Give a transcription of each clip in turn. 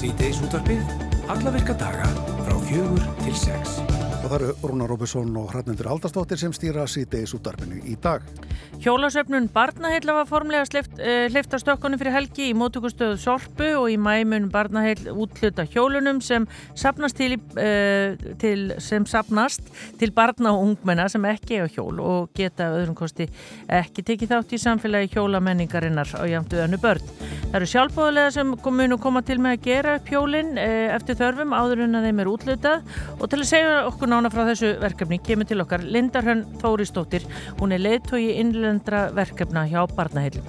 Sýteis útvarpið, alla virka daga frá fjögur til sex. Og það eru Rúna Róbesson og Hrafnendur Aldastóttir sem stýra Sýteis útvarpinu í dag. Hjólasöfnun Barnaheilla var formlega hlifta uh, stökkunum fyrir helgi í mótökustöðu Sorpu og í mæmun Barnaheil útluta hjólunum sem sapnast til, uh, til, sem sapnast til barna og ungmenna sem ekki er á hjól og geta öðrum kosti ekki tekið þátt í samfélagi hjólamenningarinnar á jæmtu önnu börn. Það eru sjálfbóðulega sem munu koma til með að gera hjólinn uh, eftir þörfum áður en að þeim er útlutað og til að segja okkur nána frá þessu verkefni kemur til okkar Linda Hrönn Þóristóttir. Hún er leiðtói innlendra verkefna hjá Barnaheilum.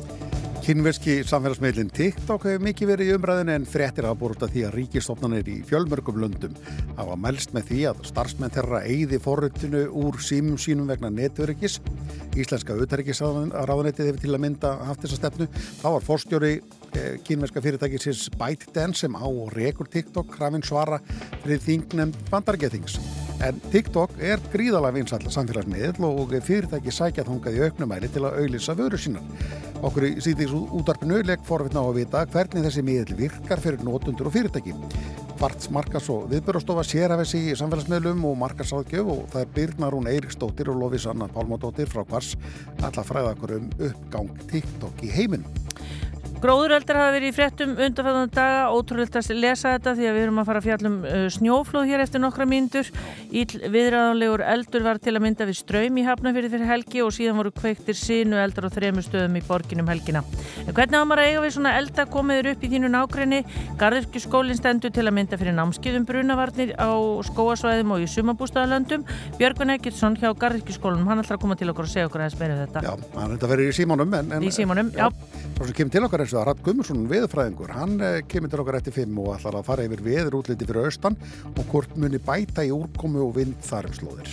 Kynverski samfélagsmeilin TikTok hefur mikið verið í umræðinu en búið út af því að ríkistofnanir í fjölmörgum löndum hafa mælst með því að starfsmenn þeirra eigði forröttinu úr símum sínum vegna netvöryggis. Íslenska auðverkisráðanettið hefur til að mynda haft þessa stefnu. Þá var fórstjóri eh, kynverska fyrirtækisins ByteDance sem á rekur TikTok hrafinn svara fyrir þingnem bandargetings. En TikTok er gríðalega vinsall samfélagsmiðl og fyrirtæki sækja þungað í auknumæli til að auðlisa vöru sínar. Okkur í síðan útarpinu legg forvitna á að vita hvernig þessi miðl virkar fyrir nótundur og fyrirtæki. Kvarts markas og viðbörustofa sér af þessi í samfélagsmiðlum og markasáðgjöf og það er Byrnarún Eiríksdóttir og Lofís Anna Pálmádóttir frá Kvarts alla fræða okkur um uppgang TikTok í heiminn. Gróðureldar hafa verið í fréttum undanfæðan daga, ótrúlegt að lesa þetta því að við erum að fara að fjalla um uh, snjóflóð hér eftir nokkra mínútur. Viðræðanlegur eldur var til að mynda við ströym í Hafnafjörði fyrir helgi og síðan voru kveiktir sínu eldar og þremur stöðum í borginum helgina. En hvernig á maður að eiga við svona elda komiður upp í þínu nákrenni? Garðirkjuskólinn stendur til að mynda fyrir námskiðum brunavarnir á skóasvæðum og í sumabústaðalöndum. Björgun Eggertsson hjá Garðirkjuskólinn, hann ætlar að koma til okkur og segja okkur aðeins meira um þetta. Já, hann er þetta verið í símónum. En, en, í símónum, já. já þessu að Ratt Gummarsson viðfræðingur, hann eh, kemur til okkar eftir fimm og ætlar að fara yfir veður útliti fyrir austan og hvort muni bæta í úrkomu og vind þar um slóðir.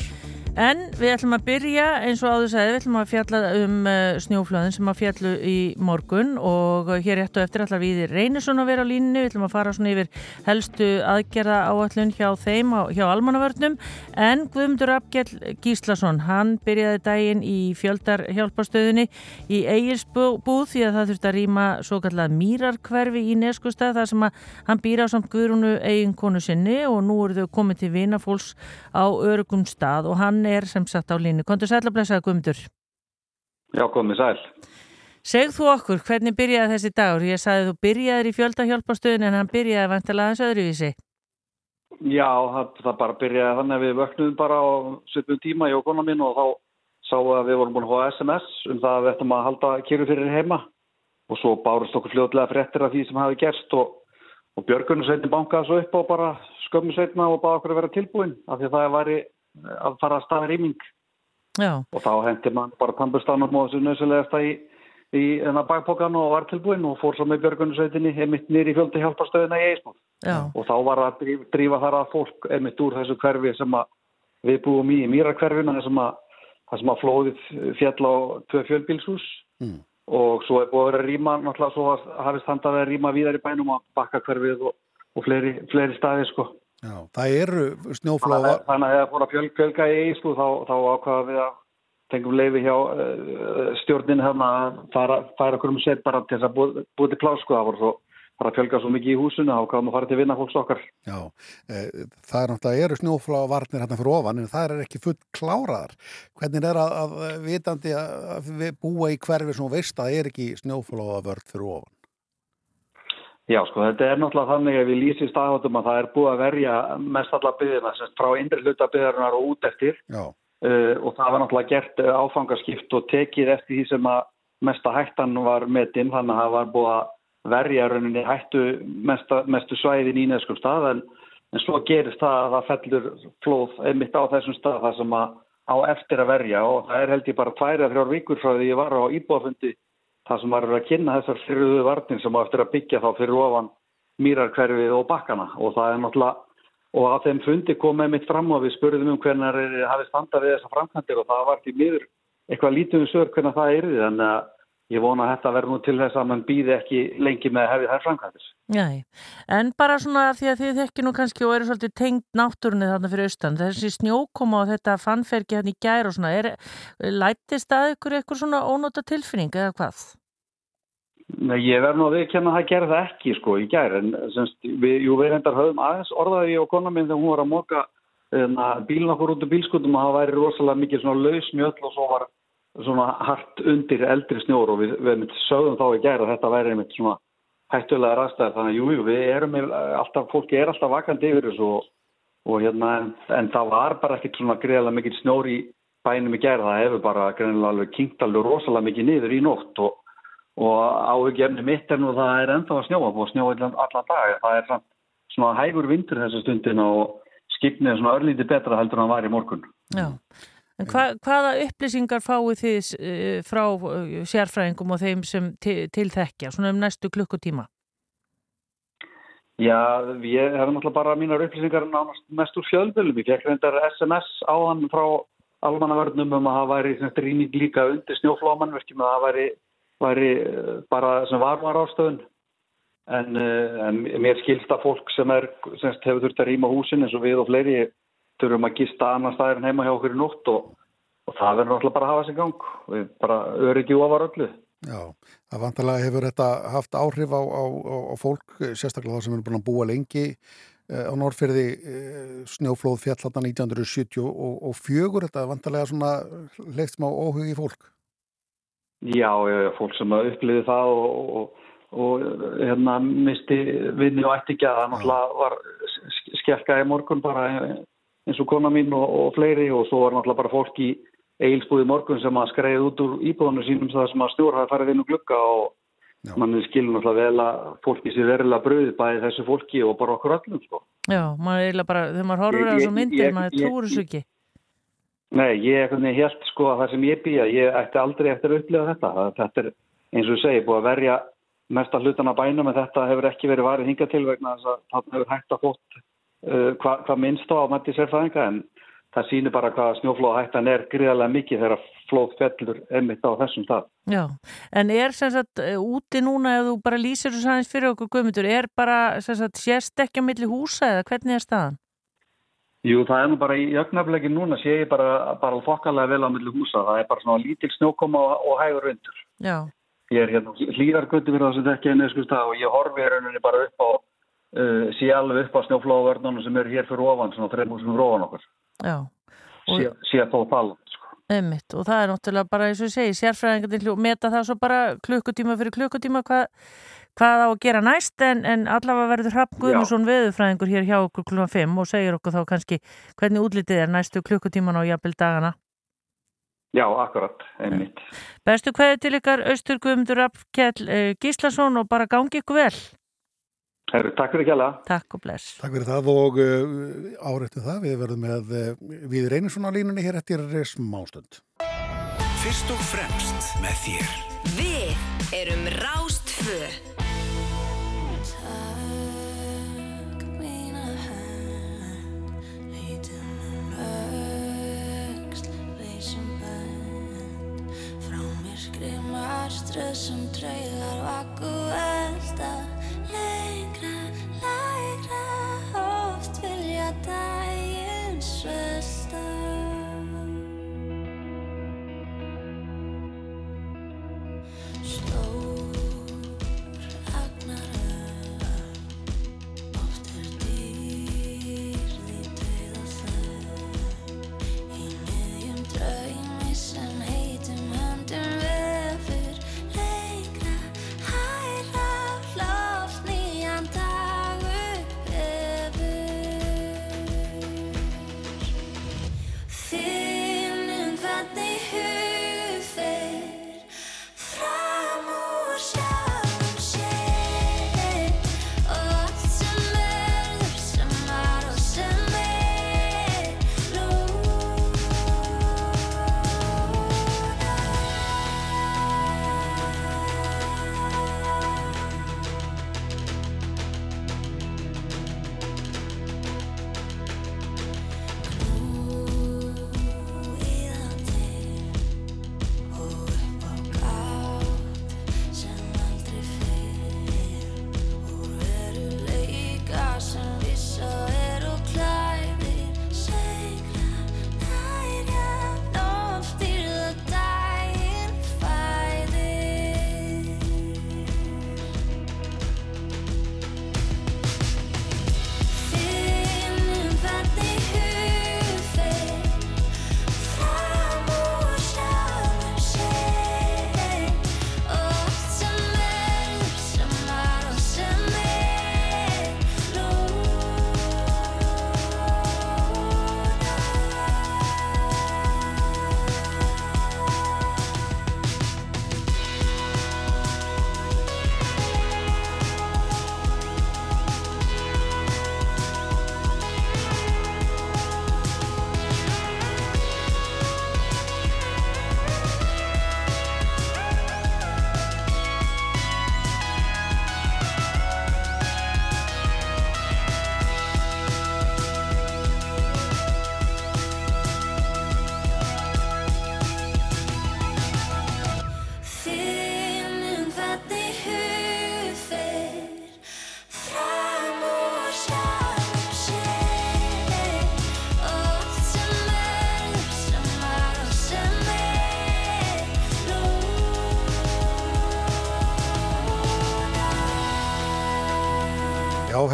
En við ætlum að byrja eins og áður segði, við ætlum að fjalla um uh, snjóflöðin sem að fjallu í morgun og hér réttu eftir ætlar við Reynisson að vera á línni, við ætlum að fara svona yfir helstu aðgerða áallun hjá þeim, hjá almannavörnum. En Guðmundur Abgjell Gíslason, hann byrjaði daginn í fjöldar hjálparstöðinni í Egilsbúð því að það þurfti að rýma svo kallað mýrarkverfi í Neskustad þar sem að hann býra á samt Guðrúnu eiginkonu sinni og nú eru þau komið til vinafólks á örugum stað og hann er sem sagt á línu. Kontur sæl að blessa Guðmundur? Já, komið sæl. Segð þú okkur, hvernig byrjaði þessi dagur? Ég sagði þú byrjaði í fjöldahjálparstöðin en hann byrjaði vantilega aðeins öðruvísi. Já, það, það bara byrjaði þannig að við vöknum bara á 70 tíma í okona minn og þá sáum við að við vorum búin að hóa SMS um það að við ættum að halda kýru fyrir heima og svo bárust okkur fljóðlega fréttir af því sem hafi gerst og, og Björgunum sveitin bankaði svo upp og bara skömmu sveitna og báði okkur að vera tilbúin af því að það væri að fara að staða rýming. Já. og þá hendi mann bara tambustanum og þessu nöðsilegasta í, í enna bakpókan og var tilbúin og fór svo með björgunarsveitinni emitt nýri fjöldi hjálparstöðina í Eismóð og þá var að drífa, drífa þar að fólk emitt úr þessu hverfi sem við búum í, í mýrakverfina þessum að, að flóðið fjall á tvö fjölbilshús mm. og svo er búið að vera rýma náttúrulega svo hafist handa að vera rýma víðar í bænum að bakka hverfið og, og fleiri, fleiri staði sko Já, það eru snjóflóða. Þannig að það fór að fjölga í Íslu þá, þá ákvaða við að tengum leiði hjá uh, stjórnin hérna að fara, fara okkur um set bara til þess að búið búi til plásku. Það voru svo bara að fjölga svo mikið í húsinu og ákvaðum að fara til vinna fólks okkar. Já, e, það er náttúrulega, eru snjóflóðavarnir hérna fyrir ofan en það er ekki full kláraðar. Hvernig er að, að vitandi að búa í hverfi sem veist að það er ekki snjóflóðavörð fyrir ofan? Já, sko, þetta er náttúrulega þannig að við lýsum staðhóttum að það er búið að verja mest alla byggðina, semst frá indri hluta byggðarinnar og út eftir. Uh, og það var náttúrulega gert uh, áfangaskipt og tekið eftir því sem að mesta hættan var metinn, þannig að það var búið að verja rauninni hættu mesta, mestu svæðin í neskum stað en, en svo gerist það að það fellur flóð einmitt á þessum stað það sem að á eftir að verja og það er held ég bara tværið þrjár vikur frá því ég var á íbúafundi það sem var að kynna þessar fyriröðu varnir sem á eftir að byggja þá fyrir ofan mýrarkverfið og bakkana og það er náttúrulega og að þeim fundi komið mitt fram og við spurðum um hvernig það hafi standað við þessa framkvæmdir og það var til miður eitthvað lítið um sögur hvernig það er að ég vona að þetta verður nú til þess að mann býði ekki lengi með að hefði þær framkvæmdir. Nei, en bara svona því að þið þekki nú kannski og eru svolítið tengt náttúrunni þarna fyrir austan, þessi snjókoma og þetta fannferki hann í gær og svona, er, lætist að ykkur eitthvað svona ónóta tilfinning eða hvað? Nei, ég verð nú að viðkjanna að það gerði ekki sko í gær. En semst, við, jú, við reyndar höfum aðeins orðaði og konar minn þegar hún var að móka hérna, bílun okkur út úr bílskutum og það væri rosalega mikið svona laus mjöll og svo var svona hart undir eldri snjór og við, við sögum þá í gær að þetta væri einmitt svona hættulega rastæðar þannig að jú, jú, við erum alltaf, fólki er alltaf vakandi yfir þessu og, og hérna en, en það var bara ekkit svona greiðlega mikið snjór í bænum í gær. Það hefur bara greinilega alveg kynkt alveg rosalega mikið niður í nótt og og áhugjefni mitt er nú það er ennþá að snjóa og snjóa allan dag. Það er svona hægur vintur þessu stundin og skipnið er svona örlítið betra heldur en það var í morgun. Já, en hva, hvaða upplýsingar fáið þið uh, frá uh, sérfræðingum og þeim sem til þekkja, svona um næstu klukkutíma? Já, ég hef náttúrulega bara mínar upplýsingar mest úr fjölbölum. Ég fekk reyndar SMS á hann frá almannavörnum um að það væri rýning líka undir snjóflómanverkjum að það væri væri eh, bara sem varmar ástöðun en, eh, en mér skilsta fólk sem, er, sem hefur þurft að rýma húsin eins og við og fleiri þurfum að gista annar staðir en heima hjá okkur í nótt og, og það verður náttúrulega bara að hafa sig gang. Við bara öryggi ofar öllu. Já, það vantarlega hefur þetta haft áhrif á, á, á fólk sérstaklega það sem er búin að búa lengi eh, á Norrferði snjóflóð fjallarna 1970 og, og fjögur. Þetta vantarlega svona leikt smá óhug í fólk Já, já, fólk sem uppliði það og, og, og hérna misti vinni og ætti ekki að það náttúrulega var skekka í morgun bara eins og kona mín og, og fleiri og svo var náttúrulega bara fólk í eigilsbúði morgun sem að skreið út úr íbúðinu sínum það sem að stjórn hafi farið inn og glukka og já. mann skilur náttúrulega vel að fólki sé verilega bröðið bæði þessu fólki og bara okkur öllum sko. Já, maður er eiginlega bara, þegar maður horfur á þessu myndir, maður trúur þessu ekki. Nei, ég held sko að það sem ég býja, ég ætti aldrei eftir að upplifa þetta. Þetta er eins og segi búið að verja mesta hlutan að bænum en þetta hefur ekki verið varið hinga til vegna þess að það hefur hægt að fótt uh, hvað hva minnst á að mætti sérfæðinga en það sýnir bara hvað snjóflóða hættan er gríðarlega mikið þegar flóð fellur emitt á þessum stað. Já, en er sem sagt uh, úti núna ef þú bara lýsir þessu aðeins fyrir okkur guðmyndur, er bara sem sagt sérst ekki að milli húsa eða hvernig er staðan? Jú, það er nú bara í ögnaflegin núna sé ég bara, bara fokkalega vel á millu húsa. Það er bara svona lítil snjókoma og, og hægur undur. Já. Ég er hérna hlýðargöndi fyrir það sem þetta ekki er neskust og ég horfi rauninni bara upp á, uh, sé alveg upp á snjóflóðavörnunum sem eru hér fyrir ofan, svona þreifum sem eru ofan okkur. Já. Og... Sé, sé þó talan, sko. Einmitt. Og það er náttúrulega bara, eins og ég segi, sérfræðingar meta það svo bara klukkutíma fyrir klukkutíma hvað hvað á að gera næst en, en allavega verður Hrafn Guðmusson veðufræðingur hér hjá okkur kl. 5 og segir okkur þá kannski hvernig útlitið er næstu klukkutíman á jafnvel dagana. Já, akkurat, einmitt. Bestu hverju til ykkar Östur Guðmundur Rappkjell eh, Gíslason og bara gangi ykkur vel. Herru, takk fyrir kjalla. Takk og bless. Takk fyrir það og uh, árættu það. Við verðum með uh, við reynisum á línunni hér eftir smástönd. Fyrst og fremst með þér. Við erum Rástföð. Marströð sem draugar vakku elda Lengra, lægra, oft vilja daginn svelta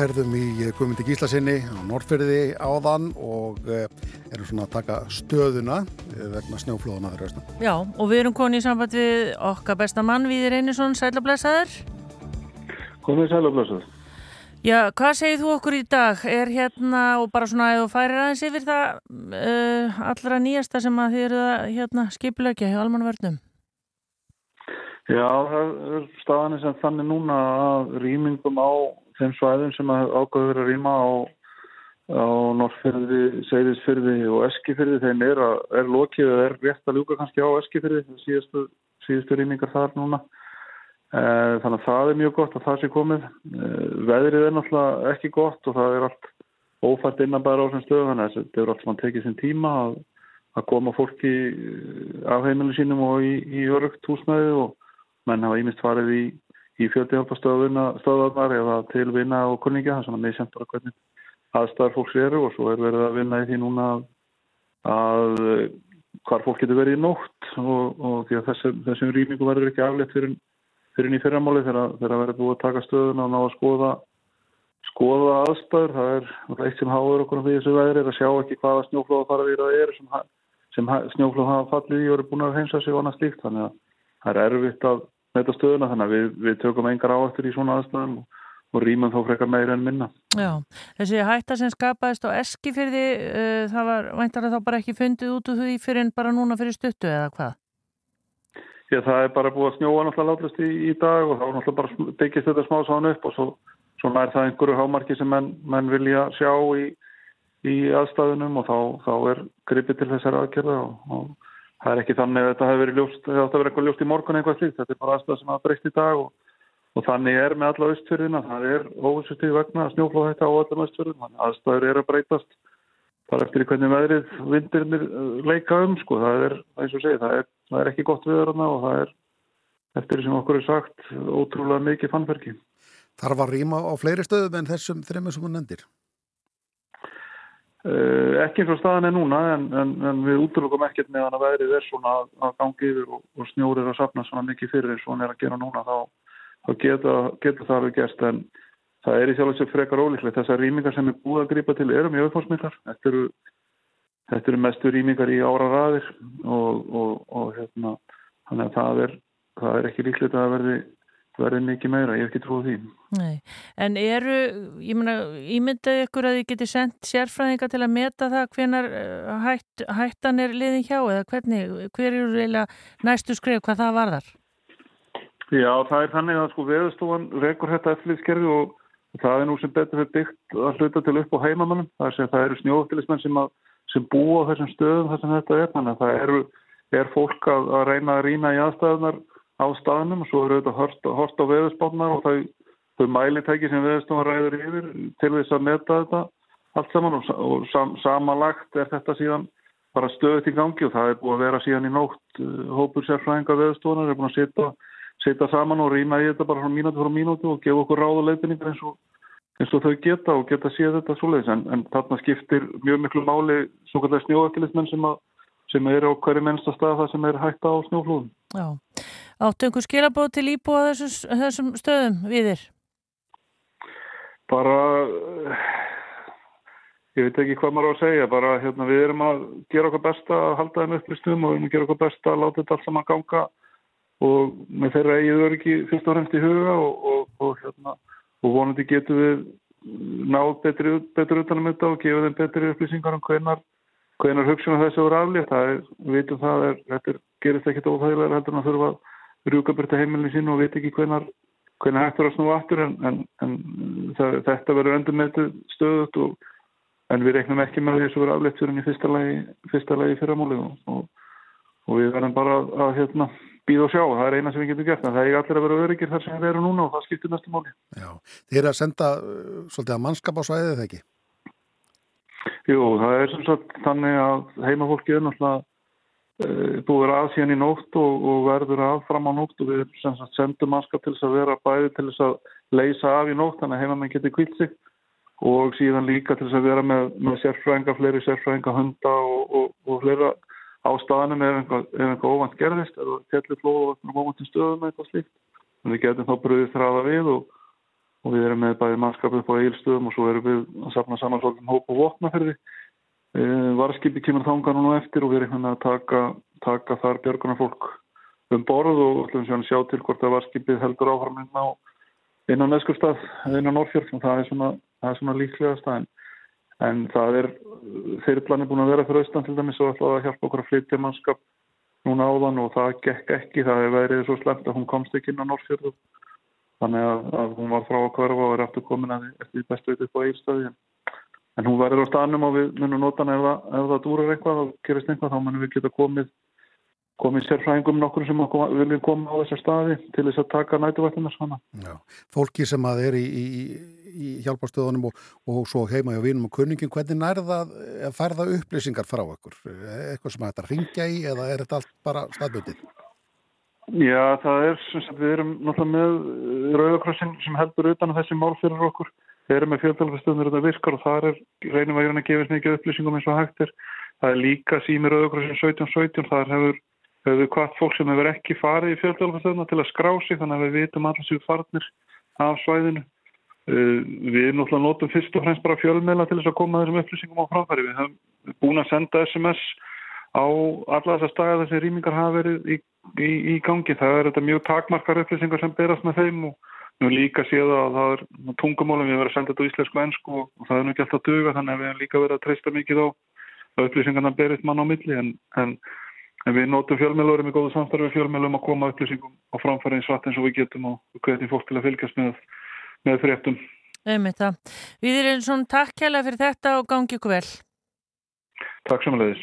Já, herðum í Guðmundi Gíslasinni á Norrferði áðan og eh, erum svona að taka stöðuna eh, vegna snjóflóðuna fyrir austan. Já, og við erum konið í samband við okkar besta mann, Víðir Einarsson, sælablesaður. Komið sælablesaður. Já, hvað segir þú okkur í dag? Er hérna, og bara svona að þú færir aðeins yfir það uh, allra nýjasta sem að þið eru að hérna, skipleggja hjá almanvörnum? Já, það er staðanir sem þannig núna að rýmingum á þeim svæðum sem ágöður að rýma á, á Norrfyrði, Seyðisfyrði og Eskifyrði þeim er, að, er lokið eða er rétt að ljúka kannski á Eskifyrði síðustu, síðustu rýmingar þar núna Eh, þannig að það er mjög gott að það sé komið. Eh, veðrið er náttúrulega ekki gott og það er allt ófært innan bara á þessum stöðu þannig að þetta er alltaf mann tekið sem tíma að, að koma fólki eh, af heimilu sínum og í, í örugt húsnæði og menn hafa ímist farið í, í fjöldihjálpastöðunar eða til vinna og kunningja þannig að með sem bara hvernig aðstæðar fólks eru og svo er verið að vinna í því núna að, að hvar fólk getur verið í nótt og, og því að þessum, þessum rýmingu verður ekki aflétt fyrir fyrir í fyrramáli þegar það verður búið að taka stöðuna og ná að skoða, skoða aðstæður. Það er eitt sem háður okkur á því þessu veðri er að sjá ekki hvaða snjóflóða fara því það er sem, sem snjóflóða hafa fallið í og eru búin að heimsa sig og annað slíkt. Þannig að það er erfitt að netta stöðuna þannig að við, við tökum engar áættur í svona aðstæðum og, og rýmum þó frekar meira en minna. Já, þessi hætta sem skapaðist á Eskifyrði, uh, það var væntalega þá bara ekki fundið út úr því fyrir en bara núna fyrir stuttu eða hvað? að það er bara búið að snjóa náttúrulega látlust í, í dag og þá náttúrulega bara byggist þetta smá sánu upp og svo, svo nær það einhverju hámarki sem menn, menn vilja sjá í, í aðstæðunum og þá, þá er gripið til þessar aðgerða og, og það er ekki þannig að þetta hefur verið ljóst, þetta hefur verið eitthvað ljóst í morgun eitthvað slíkt, þetta er bara aðstæð sem hafa breyst í dag og, og þannig er með alla austfjörðina, það er óvissustíð vegna snjóflóð þetta á allan austfjörðin, aðstæður er að breytast. Bara eftir hvernig veðrið vindirnir uh, leika um sko, það er, eins og segi, það er, það er ekki gott viður og það er, eftir sem okkur er sagt, ótrúlega mikið fannverki. Þar var rýma á fleiri stöðum en þessum þreymur sem hún nendir? Uh, ekki eins og staðan er núna, en, en, en við útlökum ekkert meðan að veðrið er svona að, gangi yfir og, og snjórir að sapna svona mikið fyrir eins og hann er að gera núna, þá, þá getur geta það við gerst en það er í sjálf og sér frekar ólíklegt. Þessar rýmingar sem er búið að gripa til eru mjög fórsmiklar. Þetta eru, þetta eru mestu rýmingar í ára raðir og, og, og hérna, þannig að það er, það er ekki líklegt að verði, verði mikið meira. Ég hef ekki trúið því. Nei, en eru, ég menna, ímyndaði ykkur að þið geti sendt sérfræðinga til að meta það hvenar eh, hætt, hættan er liðin hjá eða hvernig, hver eru reyna næstu skrif hvað það varðar? Já, það er þannig að sko veðustofan rekur þetta eftirlýðskerfi og Það er nú sem betur fyrir byggt að hluta til upp á heimamannum. Það, það eru snjóftilismenn sem, sem búa á þessum stöðum þar sem þetta er. Þannig að það eru, er fólk að, að reyna að rýna í aðstæðunar á staðnum og svo eru þetta hort, á veðurspánar og þau, þau mælintæki sem veðurstofan ræður yfir til þess að meta þetta allt saman og, og sam, samanlagt er þetta síðan bara stöðut í gangi og það er búið að vera síðan í nótt uh, hópur sérfræðinga veðurstofanar er búin að setja setja saman og rýna í þetta bara frá mínúti frá mínúti og gefa okkur ráð og leifinningar eins og, eins og þau geta og geta séð þetta svoleiðis en, en þarna skiptir mjög miklu máli svo kallar snjóakillismenn sem, sem er á hverju mennsta stað það sem er hægt á snjóflúðum. Já, áttu einhver skilabóð til íbúa þessum, þessum stöðum við þér? Bara ég veit ekki hvað maður á að segja bara hérna við erum að gera okkar besta að halda þeim upp í stum og við erum að gera okkar besta að láta þetta allt saman ganga og með þeirra eigið öryggi fyrst og fremst í huga og, og, og, hérna, og vonandi getum við náð betri, betri utanum þetta og gefa þeim betri upplýsingar um hvenar, hvenar hugsunum þessu voru aflétt. Við veitum það, er, þetta gerist ekkit óþægilega heldur en að þurfa að rjúka byrta heimilin sín og veit ekki hvenar, hvenar hættur að snúa aftur en, en, en það, þetta verður endur með stöðut en við reiknum ekki með þessu voru aflétt fyrir í fyrsta lagi, fyrsta lagi fyrramóli og við verðum bara að, að hérna býð og sjá, það er eina sem við getum gert en það er allir að vera öryggir þar sem við erum núna og það skiptir næstu móli. Já, þið er að senda uh, svolítið að mannskap á svæðið eða ekki? Jú, það er sem sagt þannig að heimafólki er náttúrulega búið að síðan í nótt og, og verður að fram á nótt og við sagt, sendum mannskap til þess að vera bæði til þess að leysa af í nótt þannig að heimamenn getur kvilt sig og síðan líka til þess að vera með, með sérfræðinga, fleiri sérfræðinga, hunda og, og, og fleira á staðanum ef einhvað, óvand gerðist eða fjallir flóð og óvandum stöðum eitthvað slíkt. En við getum þá bröðið þráða við og, við erum með bæði mannskap upp á eilstöðum og svo erum við að sapna saman svolítið hóp og vopnaferði. E, Varskipi kemur þangar núna eftir og við erum að taka, taka þar björgunar fólk um borð og ætlum sjá til hvort að varskipið heldur áfram á inn á Neskustad, inn á Norrfjörn og það er svona, það er svona líklega staðin. En það er, þeirrplan er búin að vera fyrir austan til dæmis og ætlaði að hjálpa okkur að flytja mannskap núna áðan og það gekk ekki, það er verið svo slemt að hún komst ekki inn á Norrfjörðu þannig að, að hún var frá að hverfa og er aftur komin að eftir bestu á eilstöði en hún verður á stanum og við munum nota hana ef það, ef það dúrar eitthvað og gerist eitthvað þá munum við geta komið komið sérfræðingum nokkur sem viljum koma á þessar staði til þess að taka nætuvættina svona. Já, fólki sem að er í, í, í hjálparstöðunum og, og svo heima hjá vinum og kunningin, hvernig nærða að færða upplýsingar frá okkur? Eitthvað sem þetta ringja í eða er þetta allt bara staðböndið? Já, það er sem sagt, við erum náttúrulega með Rauðakrossin sem heldur utan á þessi mál fyrir okkur. Við erum með fjöldalastöðunir þetta virkar og það er reynum að gera gefist mikið upplýsingum eins og hægtir. Það er líka sími Rauðakrossin 1717, þar hefur, hefur hvað fólk sem hefur ekki farið í fjöldalastöðuna til að skrá sig þannig að við vitum allir sér farnir af svæðinu. Uh, við náttúrulega notum fyrst og fremst bara fjölmeila til þess að koma þessum upplýsingum á framfæri. Við höfum búin að senda SMS á alla þessar staði þessi rýmingar hafa verið í, í, í gangi. Það er þetta mjög takmarkar upplýsingar sem berast með þeim og nú líka séð að það er tungumálum við verðum að senda þetta á íslensku ennsku og, það er nú ekki alltaf döga þannig að við hefum líka verið að treysta mikið á upplýsingarna berist mann á milli en, en, en við notum fjölmjölurum í góðu samstarfi fjölmjölum að koma upplýsingum á framfæri eins vatn eins og við getum og hvernig fólk til að fylgjast með, með fréttum. Við erum svona takk kæla fyrir þetta og gangi ykkur vel. Takk samanleðis.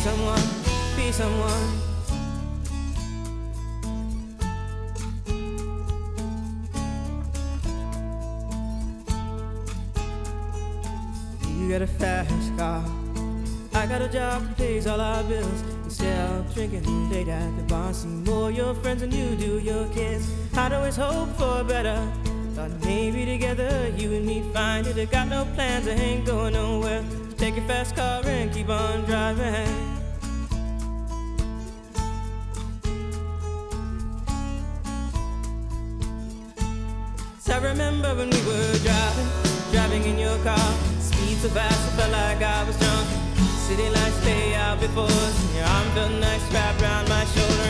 someone, be someone. You got a fast car. I got a job that pays all our bills. Instead of drinking late at the bar, see more your friends than you do your kids. I'd always hope for better. Thought maybe together you and me find it. I got no plans, I ain't going nowhere. Take your fast car and keep on driving. I remember when we were driving, driving in your car. Speed so fast, I felt like I was drunk. City lights lay out before us, your arm felt nice wrapped around my shoulder.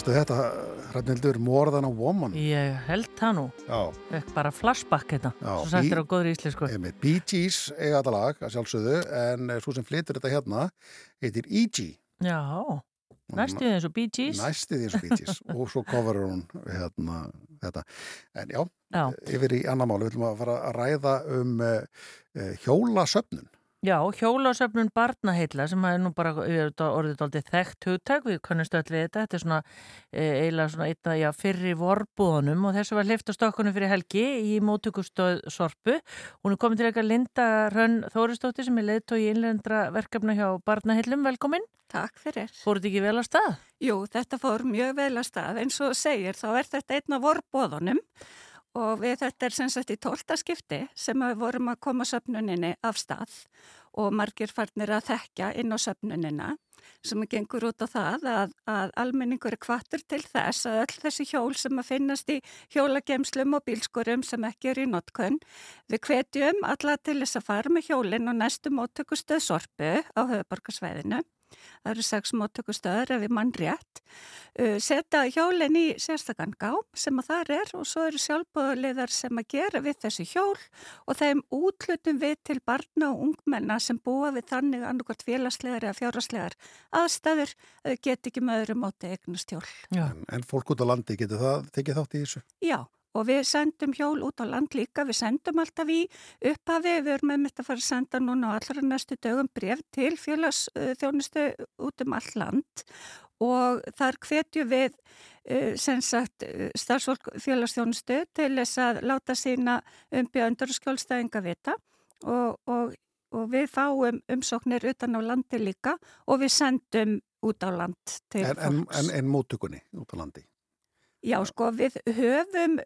Manstu þetta, Rannildur, More Than a Woman? Ég held það nú. Já. Bara flashback Já, svo er á góðri íslensku. Bee Gees eiga þetta lag, að sjálfsögðu, en svo sem flytur þetta hérna heitir E.G. Já, næstu eins og Bee Gees. Næsti því eins og Bee Gees og svo coverur hún hérna þetta. En já, Já. yfir í annar máli, við ætlum að fara að ræða um uh, hjólasöfnun. Já, hjólasöfnun barnaheilla sem er nú bara orðið aldrei þekkt hugtak, við kannast öll við þetta, þetta er svona e, eiginlega svona eitt að já, fyrri vorbúðunum og þessu var hlifta stokkunum fyrir helgi í mótökustöð Sorpu. Hún er komin til eitthvað Linda Hrönn Þóristóttir sem er leiðtói í innlendra verkefna hjá barnaheillum, velkomin. Takk fyrir. Fóruð þetta ekki vel að stað? Jú, þetta fór mjög vel að stað. eins og segir, þá er þetta einn af vorbóðunum og við þetta er sem sagt í tólta skipti sem við vorum að koma söfnuninni af stað og margir farnir að þekka inn á söfnunina sem gengur út á það að, að almenningur er kvartur til þess að öll þessi hjól sem að finnast í hjólagemslum og bílskurum sem ekki er í notkun við hvetjum alla til þess að fara með hjólinn og næstu móttökustöð sorpu á höfuborgarsvæðinu það eru sex móttökustöður ef við mann rétt, uh, setja hjólinn í sérstakann gá sem að þar er og svo eru sjálfbóðuleðar sem að gera við þessi hjól og þeim útlutum við til barna og ungmenna sem búa við þannig annarkort félagslegar eða fjáraslegar aðstæður uh, get ekki með öðru móti eignast hjól. En, en fólk út á landi getur það tekið þátt í þessu? Já, og við sendum hjól út á land líka, við sendum alltaf í upphafi, við erum með mitt að fara að senda núna á allra næstu dögum bref til félagsþjónustu út um all land og þar hvetju við sem sagt uh, starfsfólk félagsþjónustu til þess að láta sína umbjöndur og skjólstæðinga vita og, og, og við fáum umsóknir utan á landi líka og við sendum út á land til En, en, fólks. en, en móttökunni út á landi? Já, sko, við höfum,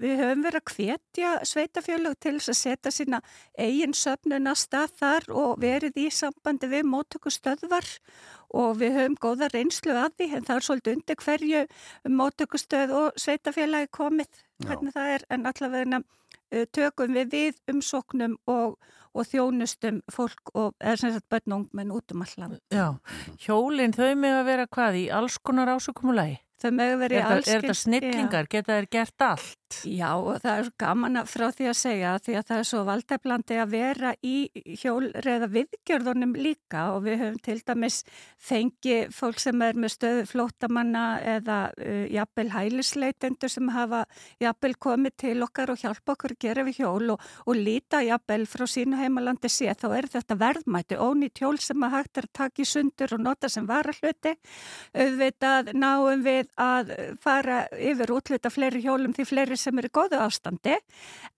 við höfum verið að hvetja sveitafjölug til þess að setja sína eigin söfnuna stað þar og verið í sambandi við móttökustöðvar og við höfum góða reynslu að því en það er svolítið undir hverju móttökustöð og sveitafjölagi komið, hvernig það er, en allavega uh, tökum við við umsóknum og, og þjónustum fólk og er sem sagt börn og ungmenn út um allan. Já, hjólinn þau með að vera hvað í alls konar ásökumulagi? Þau með að vera í Er, það- þetta snillingar? Geta þær gert allt? Já, það er gaman frá því að segja því að það er svo valdeflandi að vera í hjólreða viðgjörðunum líka og við höfum til dæmis fengi fólk sem er með stöðu flótamanna eða uh, jafnvel hælisleitendur sem hafa jafnvel komið til okkar og hjálpa okkur að gera við hjól og, og líta jafnvel frá sínu heimalandi sé þá er þetta verðmæti ónýtt hjól sem að hægt er að taka í sundur og nota sem varahluti auðvitað náum við að fara yfir útluta fleiri hjólum því fleiri sem eru í góðu ástandi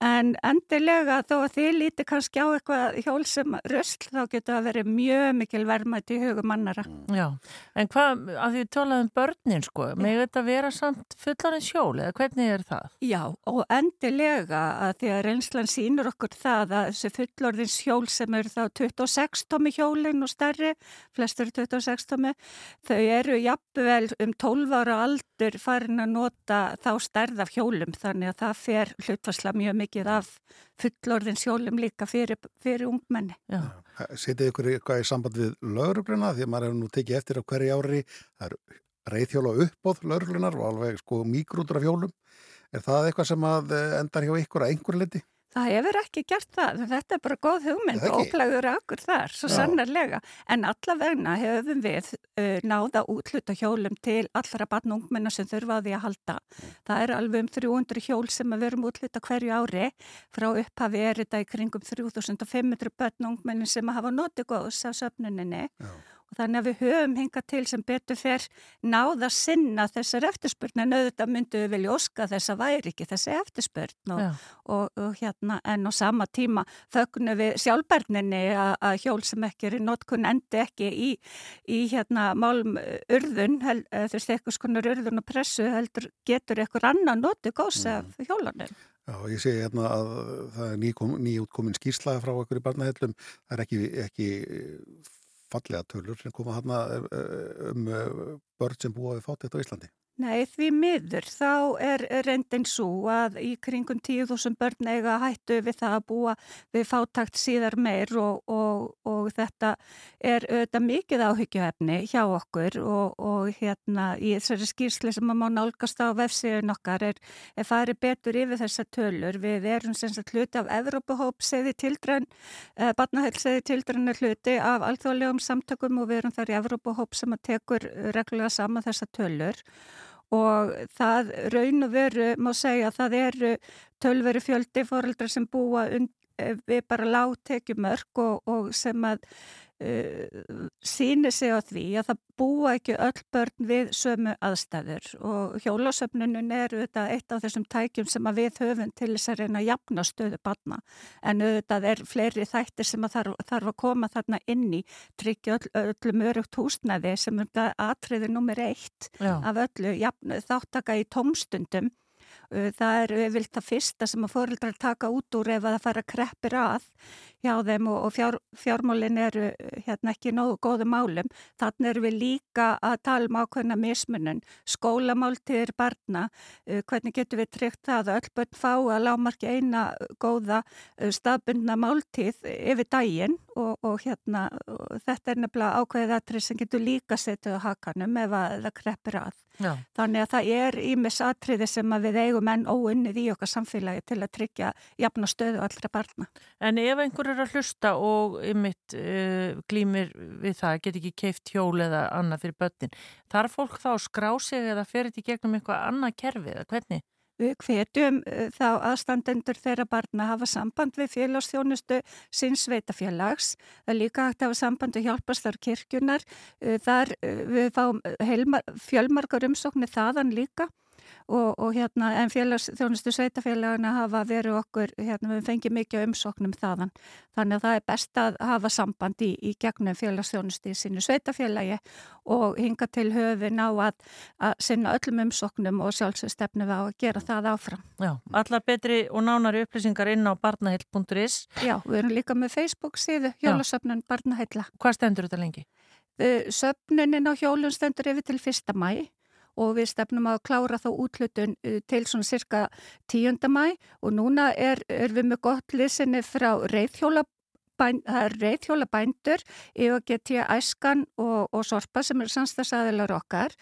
en endilega þó að þið líti kannski á eitthvað hjól sem rösl þá getur það verið mjög mikil verðmætt í hugum annara. Já, en hvað, að því við talaðum börnin sko, með þetta vera samt fullarins hjól eða hvernig er það? Já, og endilega að því að reynslan sínur okkur það að þessi fullorðins hjól sem eru þá 26 tómi hjólinn og stærri, flestur 26 tómi, þau eru jafnvel um 12 ára aldur farin að nota þá stærð af hjólum þannig að það fer hlutvarsla mjög mikið af fullorðins hjólum líka fyrir, fyrir ungmenni. Setið ykkur eitthvað í samband við laurugluna því að maður hefur nú tekið eftir á hverju ári það er reyðhjóla uppbóð lauruglunar og alveg sko mígrútur af hjólum er það eitthvað sem að eh, endar hjá ykkur að einhver liti? Það hefur ekki gert það, þetta er bara góð hugmynd og óplægur akkur þar, svo Já. sannarlega. En allavegna hefum við uh, náða útluta hjólum til allra barn og ungmenna sem þurfa á því að halda. Það er alveg um 300 hjól sem að verum útluta hverju ári. Frá upphafi er þetta í kringum 3500 barn og ungmenni sem hafa notið góðs af söfnuninni. Já. Þannig að við höfum hingað til sem betur fer náða sinna þessar eftirspurn en auðvitað myndu við vilja óska þess að væri ekki þessi eftirspurn og, og, og hérna en á sama tíma þögnu við sjálfbærninni að, að hjól sem ekki er í notkun endi ekki í, í hérna málum urðun, hel, eh, þú veist eitthvað skonar urðun og pressu heldur getur eitthvað annan notið góðs af hjólunum. Já, ég sé hérna að það er nýkom, nýútkomin skýrslaga frá okkur í barnahellum það er ekki, ekki fallega tölur sem koma hérna um eh, börn sem búa við þetta á Íslandi. Nei, því miður. Þá er reyndin svo að í kringum 10.000 börn eiga hættu við það að búa við fátakt síðar meir og, og, og þetta er auðvitað mikið áhyggjuhefni hjá okkur og, og hérna í þessari skýrsli sem maður má nálgast á vefsíðun okkar er, er farið betur yfir þessa tölur. Við erum sem sagt hluti af Evrópahóp seði tildrann, eh, barnahæl seði tildrann er hluti af alþjóðlegum samtökum og við erum þar í Evrópahóp sem að tekur reglulega saman þessa tölur og það raun og veru má segja að það eru tölveru fjöldi fóröldra sem búa eh, við bara láttekjumörk og, og sem að uh, síni sig á því að það búa ekki öll börn við sömu aðstæður og hjólasöfnunum er auðvitað eitt af þessum tækjum sem að við höfum til þess að reyna að jafna stöðu barna en auðvitað er fleiri þættir sem að þarf, þarf að koma þarna inn í tryggja öll, öllum örugt húsnæði sem er aðtriði nummer eitt Já. af öllu jafn, þáttaka í tómstundum Það er vilt það fyrsta sem að fórildrar taka út úr ef að það fara kreppir að hjá þeim og, fjár, fjármálin eru hérna ekki nógu góðu málum. Þannig erum við líka að tala um ákveðna mismunum, skólamáltiðir barna, hvernig getur við tryggt það að öll börn fá að lámarki eina góða staðbundna máltið yfir daginn og, og hérna þetta er nefnilega ákveðið aðtrið sem getur líka setið á hakanum ef að það kreppir að. Já. Þannig að það er ímis atriði sem við eigum enn óunnið í okkar samfélagi til að tryggja jafna stöðu allra barna. En ef einhver er að hlusta og ymitt uh, eh, glýmir við það, get ekki keift hjól eða annað fyrir börnin, þarf fólk þá að skrá sig eða fer þetta í gegnum eitthvað annað kerfi eða hvernig? Við hvetjum uh, þá aðstandendur þeirra barna að hafa samband við félagsþjónustu sinns sveitafélags. Það er líka hægt að hafa samband við hjálpastar kirkjunar. Uh, þar uh, við fáum fjölmarkar umsóknir þaðan líka og, og hérna en félagsþjónustu sveitafélagana hafa verið okkur, hérna við fengið mikið umsóknum þaðan. Þannig að það er best að hafa samband í, í gegnum félagsþjónustu í sínu sveitafélagi og hinga til höfin á að, að sinna öllum umsóknum og sjálfsögstefnu við á að gera það áfram. Já, allar betri og nánari upplýsingar inn á barnahill.is Já, við erum líka með Facebook síðu, Hjólasöfnun Barnahilla. Hvað stendur þetta lengi? Söfnunin á hjólun stendur yfir til fyrsta mæ og við stefnum að klára þá útlutun uh, til svona cirka 10. mæ og núna er, er við með gott lisinni frá reyðhjóla það er reyðhjóla bændur, EOGT Æskan og, og Sorpa sem eru samstagsæðilar okkar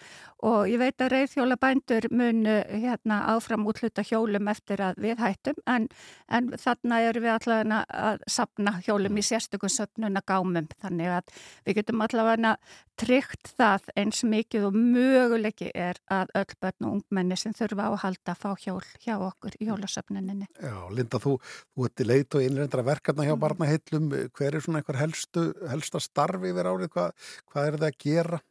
og ég veit að reyðhjóla bændur mun hérna, áfram útluta hjólum eftir að við hættum en, en þarna eru við allavega að sapna hjólum í sérstökum söpnuna gámum þannig að við getum allavega tryggt það eins mikið og möguleiki er að öll börn og ungmenni sem þurfa á að halda að fá hjól hjá okkur í hjólasöpnuninni. Já, Linda, þú, þú ert í leit og innreindra verkefna hjá mm. barnaheitlum hver er svona einhver helstu, helsta starfi yfir árið, hvað, hvað er það að gera?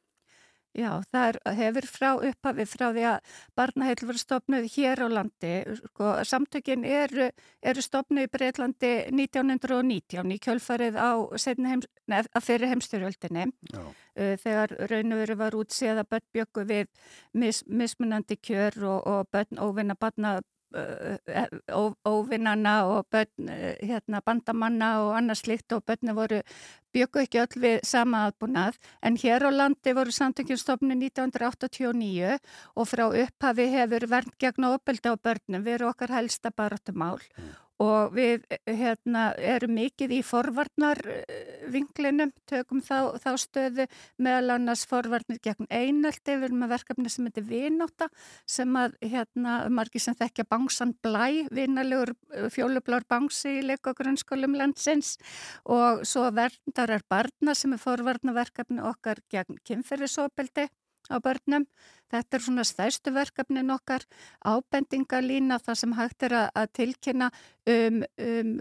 Já, það er, hefur frá upphafi frá því að barnaheil voru stopnuð hér á landi. Sko, samtökin eru, eru stopnuð í Breitlandi 1919 í kjölfarið á heim, nef, fyrir heimstyrjöldinni. Uh, þegar raun og veru var útsíða börn bjöku við mis, mismunandi kjör og, og börn óvinna barna óvinnana og börn, hérna, bandamanna og annars slikt og börni voru byggu ekki öll við sama aðbúnað. En hér á landi voru samtökjumstofni 1989 og frá upphafi hefur verð gegn ofbeldi á börnum, við erum okkar helsta baratumál mm og við hérna, erum mikið í forvarnarvinklinum, tökum þá, þá stöðu meðal annars forvarnir gegn einaldi, við erum með verkefni sem heitir Vináta sem að hérna, margir sem þekkja bánsan blæ, vinalegur uh, fjólublár bánsi í leik og grunnskólum landsins og svo verndarar barna sem er forvarnarverkefni okkar gegn kynferðisopeldi á börnum. Þetta er svona stærstu verkefnin okkar ábendingalína þar sem hægt er að tilkynna um, um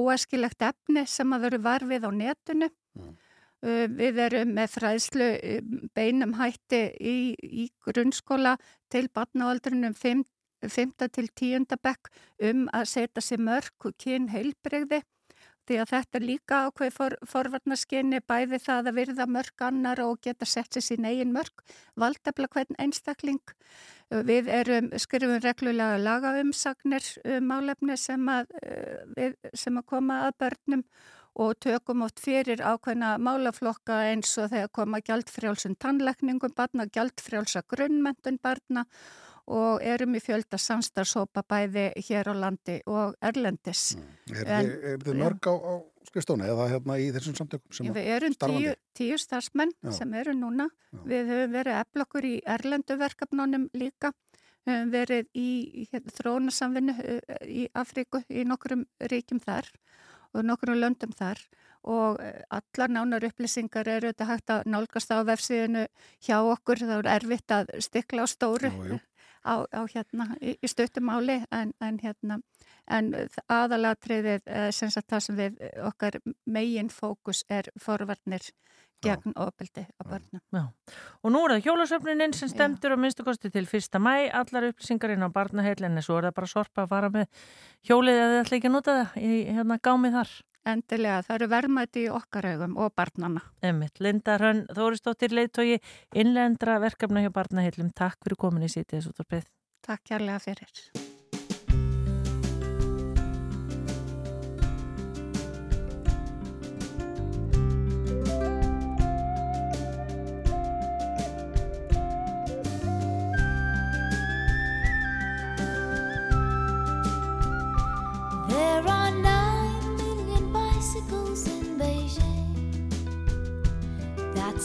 óæskilegt efni sem að veru varfið á netinu. Mm. Uh, við erum með fræðslu um, beinum hætti í, í grunnskóla til batnaaldrunum 5. 5. til 10. bekk um að setja sér mörg kyn heilbreyði því að þetta er líka ákveð for, forvarnaskinni bæði það að virða mörg annar og geta sett sér sín eigin mörg valdabla hvern einstakling. Við erum, skrifum reglulega lagaumsagnir um málefni sem að, við, sem að koma að börnum og tökum oft fyrir ákveðna málaflokka eins og þegar koma gjaldfrjálsum tannlekningum barna, gjaldfrjálsa grunnmentun barna og erum í fjölda samstarfsópa bæði hér á landi og erlendis. Mm. Er, er þið mörg á, á skrifstónu eða hérna í þessum samtökum sem starfandi? Við erum tíu, tíu starfsmenn Já. sem eru núna. Já. Við höfum verið eflokkur í erlenduverkefnunum líka. Við höfum verið í hérna, þrónasamvinnu í Afríku í nokkrum ríkjum þar og nokkrum löndum þar og allar nánar upplýsingar eru þetta hægt að nálgast á vefsíðinu hjá okkur, þá er erfitt að stikla á stóru jú, jú. Á, á hérna í, í stöttumáli en, en hérna en aðalatriðið eh, sem sagt það sem við okkar megin fókus er forvarnir gegn ofbeldi á börnum. Já. Og nú er það hjólasöfnuninn sem stemtur á minnstu kosti til fyrsta mæ, allar upplýsingarinn á barnaheilin en svo er það bara sorpa að fara með hjólið eða þið ætla ekki að nota það í hérna gámið þar. Endilega, það eru vermaði í okkar augum og barnana. Emmitt, Linda Hrönn, Þóristóttir Leittói, innlendra verkefna hjá barnaheilum. Takk fyrir komin í sítið þessu torpið. Takk kærlega fyrir.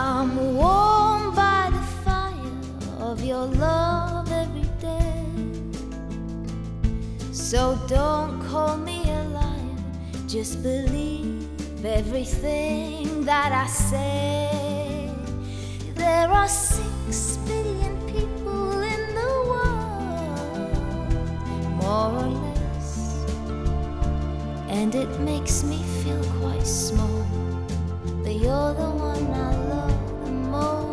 I'm warmed by the fire of your love every day. So don't call me a liar, just believe everything that I say. There are six billion people in the world, more or less, and it makes me feel quite small. But you're the one I love. Of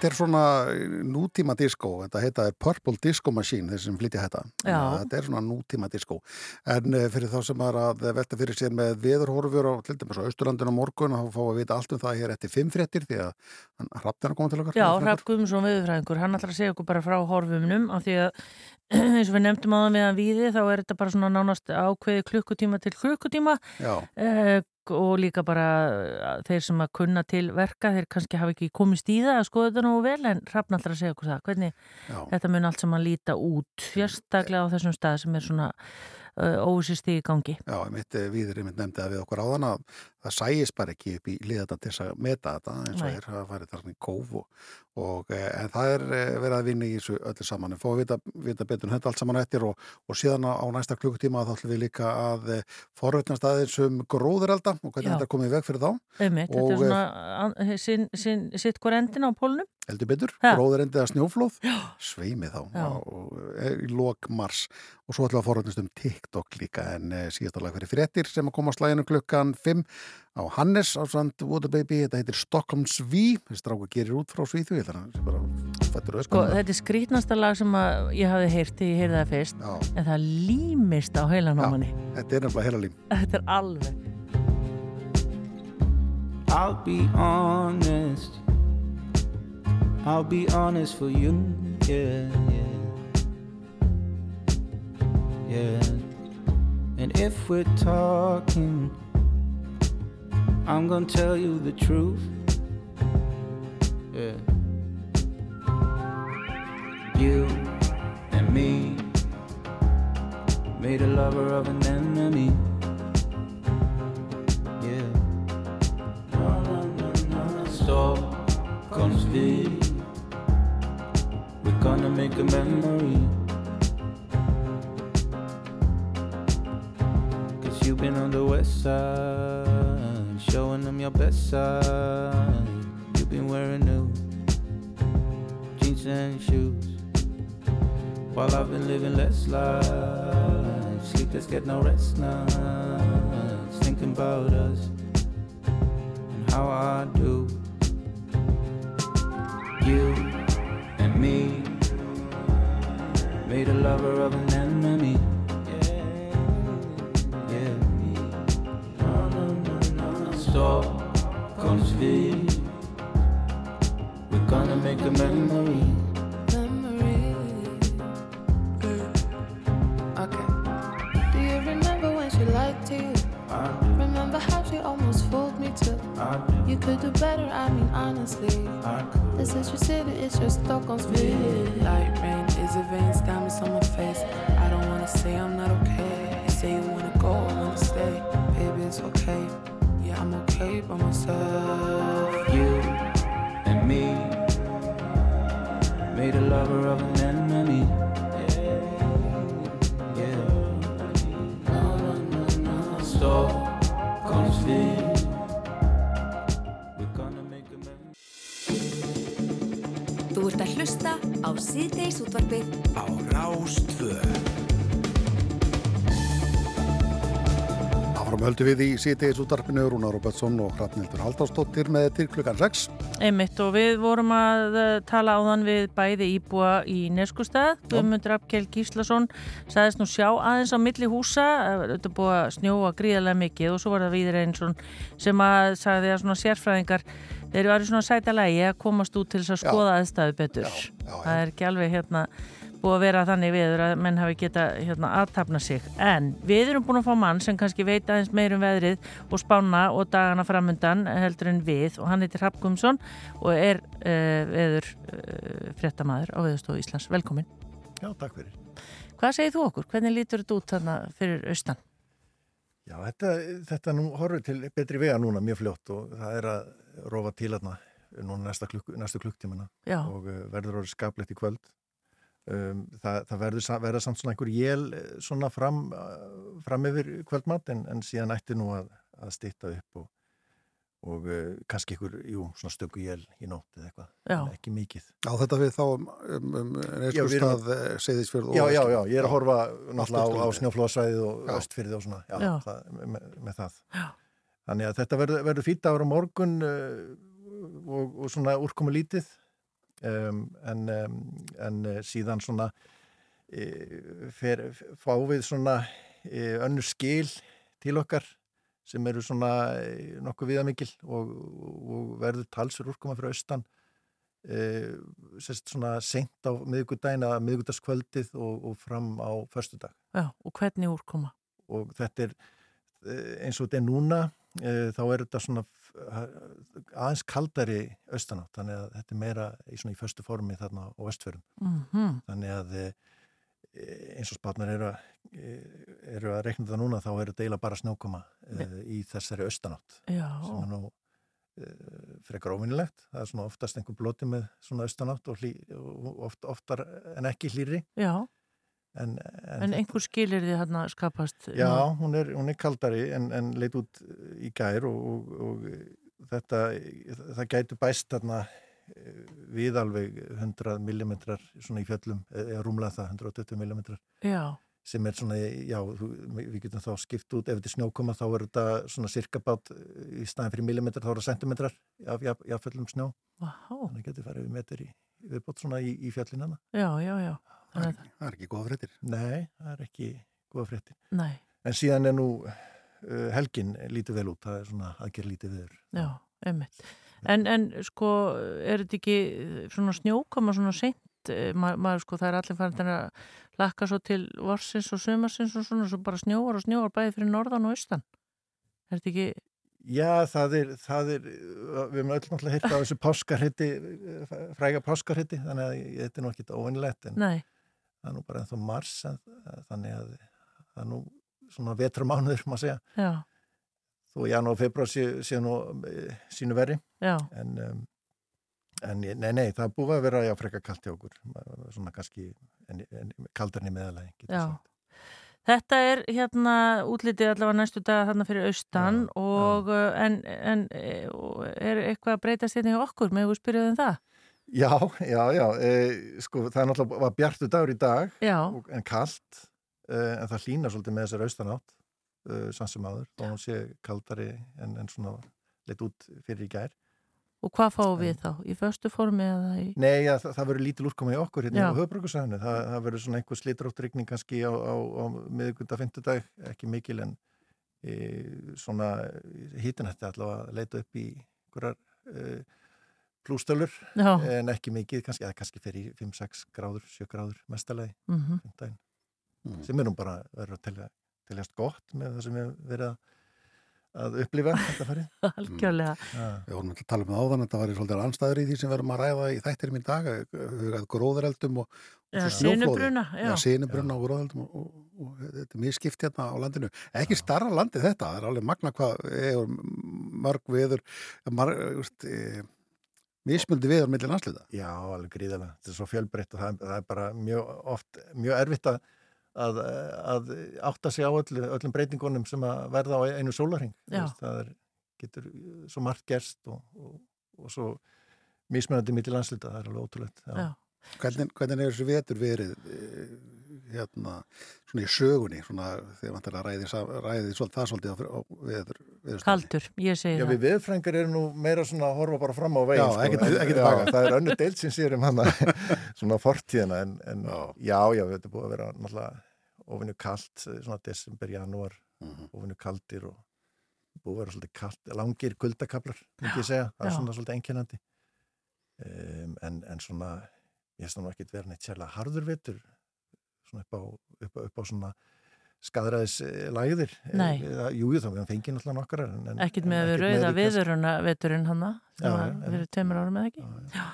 Þetta er svona nútíma disco, þetta heita er Purple Disco Machine, þeir sem að Já. Þetta er svona nútíma disco. En eh, fyrir þá sem er að velta fyrir sér með veðurhorfur á til dæmis á Austurlandinu á morgun, þá fá að vita allt um það hér eftir fimm fréttir því að hrappn er að koma til okkar. Já, Hrafn Guðmundsson viðurfræðingur, hann ætlar að segja okkur bara frá horfumunum af því að eins og við nefndum á það meðan víði þá er þetta bara svona nánast ákveði klukkutíma til klukkutíma eh, og líka bara eh, þeir sem að kunna til verka, þeir kannski hafa ekki komist í það að skoða þetta nú vel en Hrafn ætlar að segja okkur það, hvernig Já. þetta mun allt saman líta út, sérstaklega á þessum stað sem er svona uh, óvisisti í gangi. Já, mitt viður einmitt nefndi að við okkur áðan að það sæjist bara ekki upp í liðata til að meta þetta eins og er að fara þarna í kóf og, og eh, en það er eh, verið að vinna í þessu öllu saman. En fá að vita, vita betur um þetta allt saman eftir og, og síðan á, næsta klukkutíma þá ætlum við líka að forveitnast aðeins um gróðurelda og hvernig Já. þetta er komið í veg fyrir þá. Einmitt, þetta Og, er svona an- sin, sin, sitt hver endin á pólunum. heldur betur, Ha. gróðurendi að snjóflóð? Sveimi þá. Í lok mars. Og svo ætlum við að forveitnast um TikTok líka en e, síðastalega fyrir fréttir sem að koma slæðinu klukkan 5 á Hannes á Sand Waterbaby, þetta heitir Stockholms V þessi stráku gerir út frá Svíþu Sko, þetta er skrítnasta lag sem að ég hafi heyrt þegar ég heyrði það fyrst, Já. en það límist á heilan á manni. þetta er nefnilega heila lím Þetta er alveg. I'll be honest. I'll be honest for you. Yeah, yeah. Yeah. And if we're talking, I'm gonna tell you the truth. Yeah. You and me made a lover of an enemy. Yeah. Stockholms V. We're gonna make a memory. Cause you've been on the west side, showing them your best side. You've been wearing new jeans and shoes. While I've been living less life, sleepless, get no rest nights, thinking about us and how I do. You and me made a lover of an enemy. Stockholms V. We're gonna make a memory. Okay. Do you remember when she lied to you? I Remember how she almost fooled me too? I You could do better, I mean honestly. I could. This is your city, it's your Stockholm's view. Light rain is a veins, diamonds on my face. I don't wanna say I'm not okay. You say you wanna go, I wanna stay. I'm okay by myself. You and me made a lover of an enemy. Yeah, yeah. No, no, no, no. Stop, conflict. Þú ert að hlusta á síðdeis útvarfið á Rástvöð. Áfram höldum við í síðtegis útarpinu Rúnar Robertsson og Hrafnildur Halldórsdóttir með til klukkan 6. Einmitt og við vorum að eh, tala áðan við bæði íbúa í Neskustad Guðmundur Abkjell Gíslason sagðist nú sjá aðeins á milli húsa. Þetta búið að snjóa gríðarlega mikið og svo var það Víður Einarsson sem að sagði að svona sérfræðingar þeir eru svona sæta lægi að komast út til þess að skoða aðstæðu betur. Já, já, já. það er ekki alveg hérna búið að vera þannig viður að menn hafi geta hérna, aðtapna sig en við erum búin að fá mann sem kannski veit aðeins meir um veðrið og spána og dagana framundan heldur en við og hann heitir Rapp Gumsson og er uh, veður uh, fréttamaður á Veðurstofu Íslands. Velkomin. Já, takk fyrir. Hvað segir þú okkur? Hvernig lítur þetta út þarna fyrir austan? Já, þetta, þetta nú horfur til betri vega núna mjög fljótt og það er að rofa til þarna núna næsta klukk, næstu klukktímana og uh, verður orðið skaplegt í kvöld. Um, það, það verður verða samt svona einhver jél eh, svona fram, uh, fram yfir kvöldmatt en, en síðan ætti nú að, að stýtta upp og, og uh, kannski einhver, jú, svona stöku jél í nótt eða eitthvað, ekki mikið. Á þetta við þá um, um, um Já, við erum Neskustad, Seyðisfjörð og Já, já, já, ég er að horfa náttúrulega á, á snjóflóðsvæðið og Já. östfyrði og svona, já, Já. Það, með, með það. Já. Þannig að þetta verður, verður fýtt ára morgun uh, og, og svona úrkomu lítið um, en, um, en uh, síðan svona uh, fer, fá við svona uh, önnur skil til okkar sem eru svona uh, nokkuð viðamikil og, og verður talsur úrkoma fyrir austan uh, sérst svona seint á miðgudaginn að miðgudagskvöldið og, og fram á förstudag Já, og hvernig úrkoma? og þetta er eh, eins og þetta er núna eh, þá er þetta svona aðeins kaldari austanátt þannig að þetta er meira í, í föstu formi þarna á vestförum Mm þannig að eh, eins og spátnar eru eh, eru að reikna það núna þá er þetta eiginlega bara snjókoma eh, í þessari austanátt Já, sem er nú eh, frekar óvinnilegt það er svona oftast einhver bloti með svona austanátt og, hlý, og oft, oftar en ekki hlýri já, en, en einhver skilir þið hérna skapast? Já, hún er, hún er kaldari en, en leit út í gær og, og, og þetta, það gætu bæst þarna eh, við alveg 100 mm svona í fjöllum, eða rúmlega það 120 mm Já, sem er svona, já, við getum þá skipt út, ef þetta er snjókoma þá er þetta svona cirkabát í staðin fyrir millimetrar þá er það sentimetrar af já, já, fjöllum snjó, vá, þannig getur farið við metri í viðbót svona í, í fjallinana. já, já, já. Það er, það er ekki góða fréttir. Nei, það er ekki góða fréttir. Nei, En síðan er nú uh, helgin lítið vel út, það er svona aðgerð lítið viður. já, einmitt. En, en sko, er þetta ekki svona snjókoma svona seint? Ma, maður sko, það er allir farin að lakka svo til vorsins og sumarsins og svona, svo bara snjóar og snjóar bæði fyrir norðan og austan. Er þetta ekki, Já, það er, það er, uh, við höfum öll náttúrulega hitt á þessu páskarhitti, fræga páskarhitti, þannig að þetta er nú ekki óvinnlegt, en nei, það er nú bara ennþá mars, en, þannig að það er nú svona vetramánuður, má segja, já, þó janúar og februar sé, sé nú eh, sínu verri, já, en, um, en nei, nei, það búið að vera já, frekar kalt hjá okkur, svona kannski kaldarni já. sagt. Þetta er hérna útlitið allavega næstu dag þarna fyrir austan Já, og uh, en, en eh, er eitthvað að breytast hérna hjá okkur? Með þú spyrjuð um það? Já, já, já, e, sko, það er náttúrulega bjartu dagur í dag, og, en kalt uh, en það hlýnar svolítið með þessar austanátt sann sem áður, þá hún sé kaldari en, en svona leitt út fyrir í gær. og hvað fáum við þá? Í föstu formi eða í... Nei, ja, það, það verður lítil úrkoma í okkur hérna Já. á höfbrukusæðinu, það, það verður svona einhver slitróttrykning kannski á, á, á miðugunda fymtudag, ekki mikil en e, svona hítinætti allavega að leita upp í einhverjar e, plústölur Já, en ekki mikið, kannski, eða kannski fyrir 5-6 gráður, 7 gráður mestalegi mhm, fimmtudaginn Mm. sem er nú bara verður að telja, teljast gott með það sem við verið að, að upplifa þetta farið. algjörlega. Ja. Við vorum að tala um það áðan, þetta var í svolítið anstæður í því sem við erum að ræða í þættir minn dag, gróðureldum og, og Já, sinubruna, já. Já, sinubruna og gróðureldum og, og, og þetta er mjög skipt hérna á landinu. Ekki starra landi þetta, það er alveg magna hvað er mörg viður, marg, mismundi viður millir landslita. Já, alveg gríðalega. Þetta er svo fjölbreytt og það, það er bara mjög oft, mjög erfitt að, að, að átta sig á öllu, öllum breytingunum sem að verða á einu sólarhing Já. það er, getur svo margt gerst og, og, og svo mismunandi mitt í landslita, það er alveg ótrúlegt já. Já. Hvernig, hvernig er þessu vetur verið eh, hérna, svona í sögunni svona þegar vantar að ræði, sa- ræði svolítið, það svolítið á, veður, veður Kaldur, ég segi Já, það. við viðfrængar eru nú meira svona að horfa bara fram á veginn Já, ekkert- en- ekkert já. Það er önnu deild sem sér um hana svona fortíðina en, en já. já, þetta er búið að vera náttúrulega ofinu kalt, svona desember, janúar Mhm. ofinu kaldir og búið að vera svolítið kalt, langir kuldakablar, myndi ég segja, það er Já. svona svolítið einkennandi um, en, en svona ég veist nú ekkert vera neitt sérlega harður vetur svona upp á, upp upp á svona skadræðis lægðir Nei. Jú, þá við fengið náttúrulega nokkar en, en, Ekkert en með við rauða viðuruna veturinn hanna Já, sem já, já. fyrir tveimur árum eða ekki já.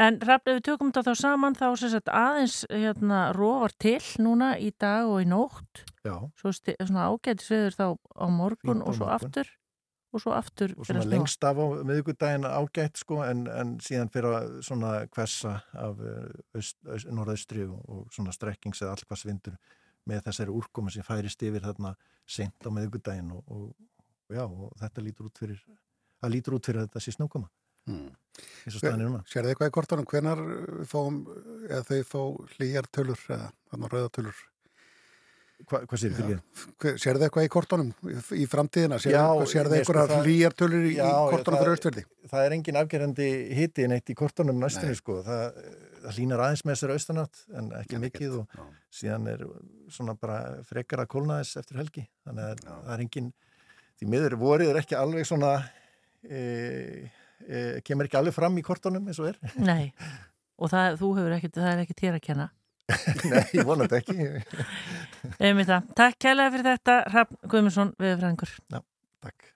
En Rafn, ef við tökum þetta þá saman þá sagt aðeins hérna, rofar til núna í dag og í nótt Já. svo sti- svona ágætis viður þá á morgun Fínt og svo morgun. aftur og svo aftur og svona lengst af á miðugudaginn ágætt sko en, en síðan fyrir að svona hversa af eh, aust, aust, norðaustri og, svona strekkings eða allkvæðs vindur með þessari úrkomu sem færist yfir þarna sent á miðugudaginn og, og, og já, og þetta lítur út fyrir það lítur út fyrir að þetta sé snjókoma Mm. eins og staðan er núna Sér þið eitthvað í kortunum, hvenar fáum, eða þau fá hlýjar tölur, eða þannig rauða tölur? Hva, hvað sér fyrir? Sér þið eitthvað í kortunum í, framtíðina? Sér Já, þið nei, sko, einhverjar það- hlýjar tölur í, kortunum fyrir austverði? Það er engin afgerandi hiti neitt í kortunum næstunni Nei. sko. Það, það línar aðeins með þessari austanátt en ekki mikið og síðan er svona bara frekar að kólna þess eftir helgi. Þannig að það er engin, því miður vorið er ekki alveg svona, e, e, kemur ekki alveg fram í kortunum eins og er. Nei, og það, þú hefur ekkert, það er ekkert þér að kenna Nei, ég vonandi ekki. Takk kærlega fyrir þetta Rafn Guðmundsson, viðfræðingur Já, takk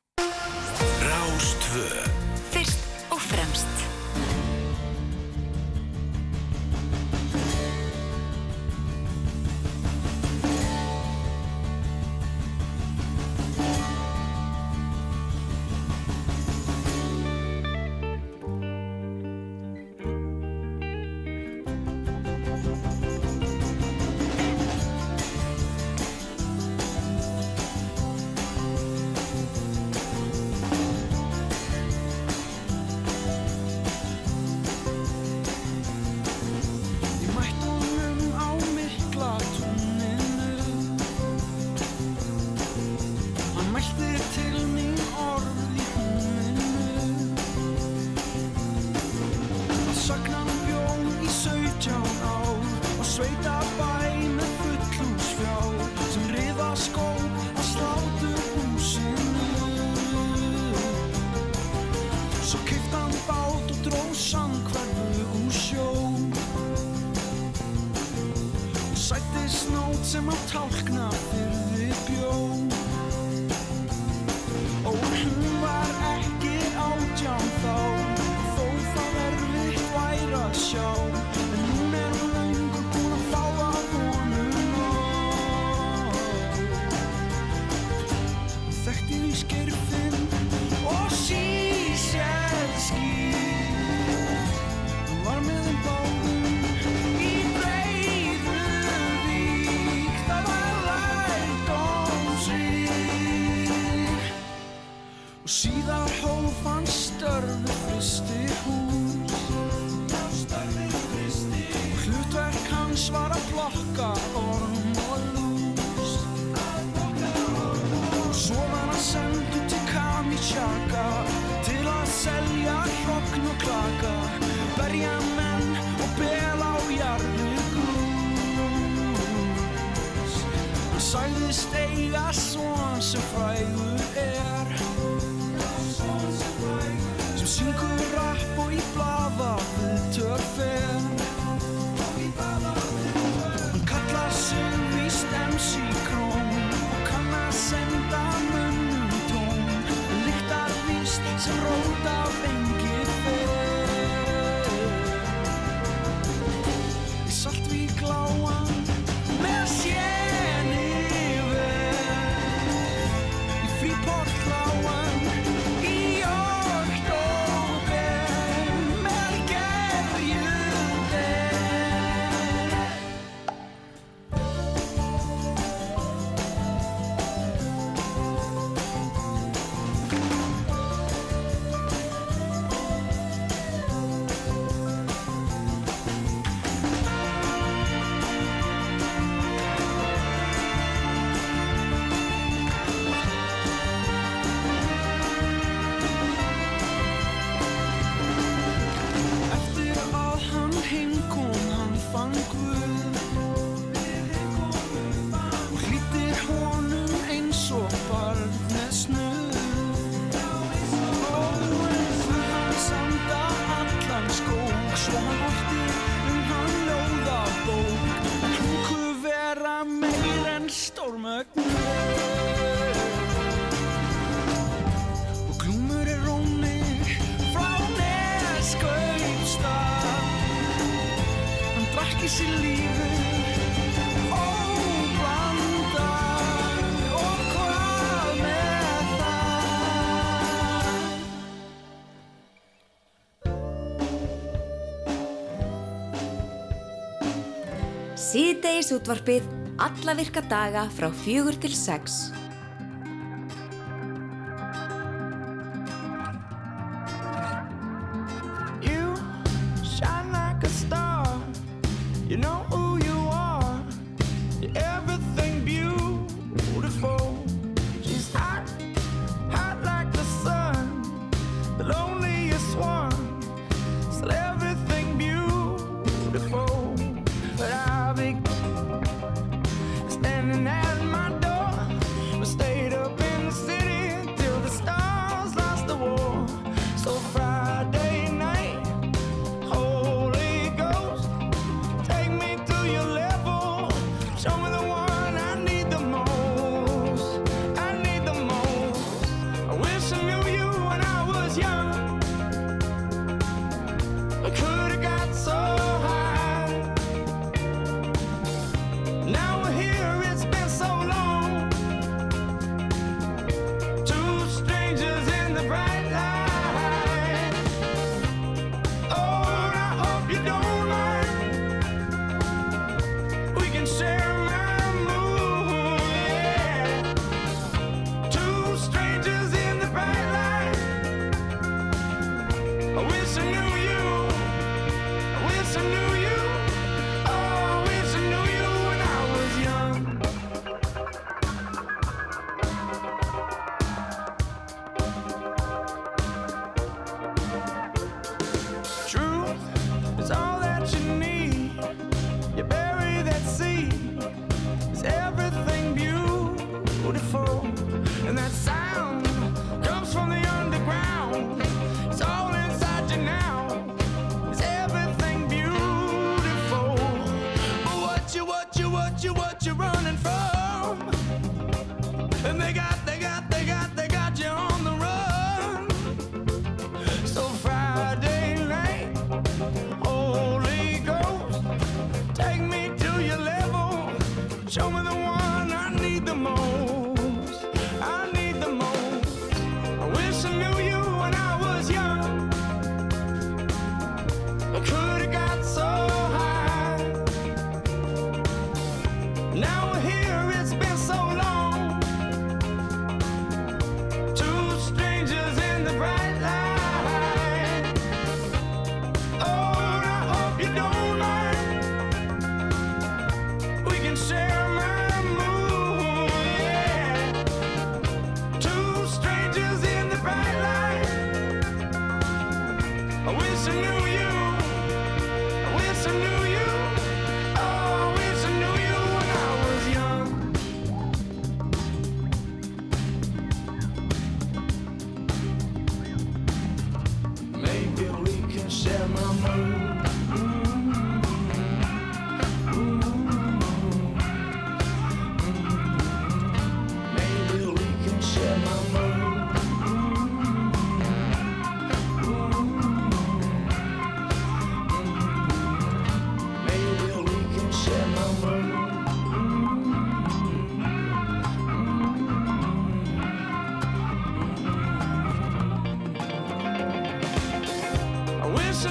Síðdegisútvarpið alla virka daga frá fjögur til sex.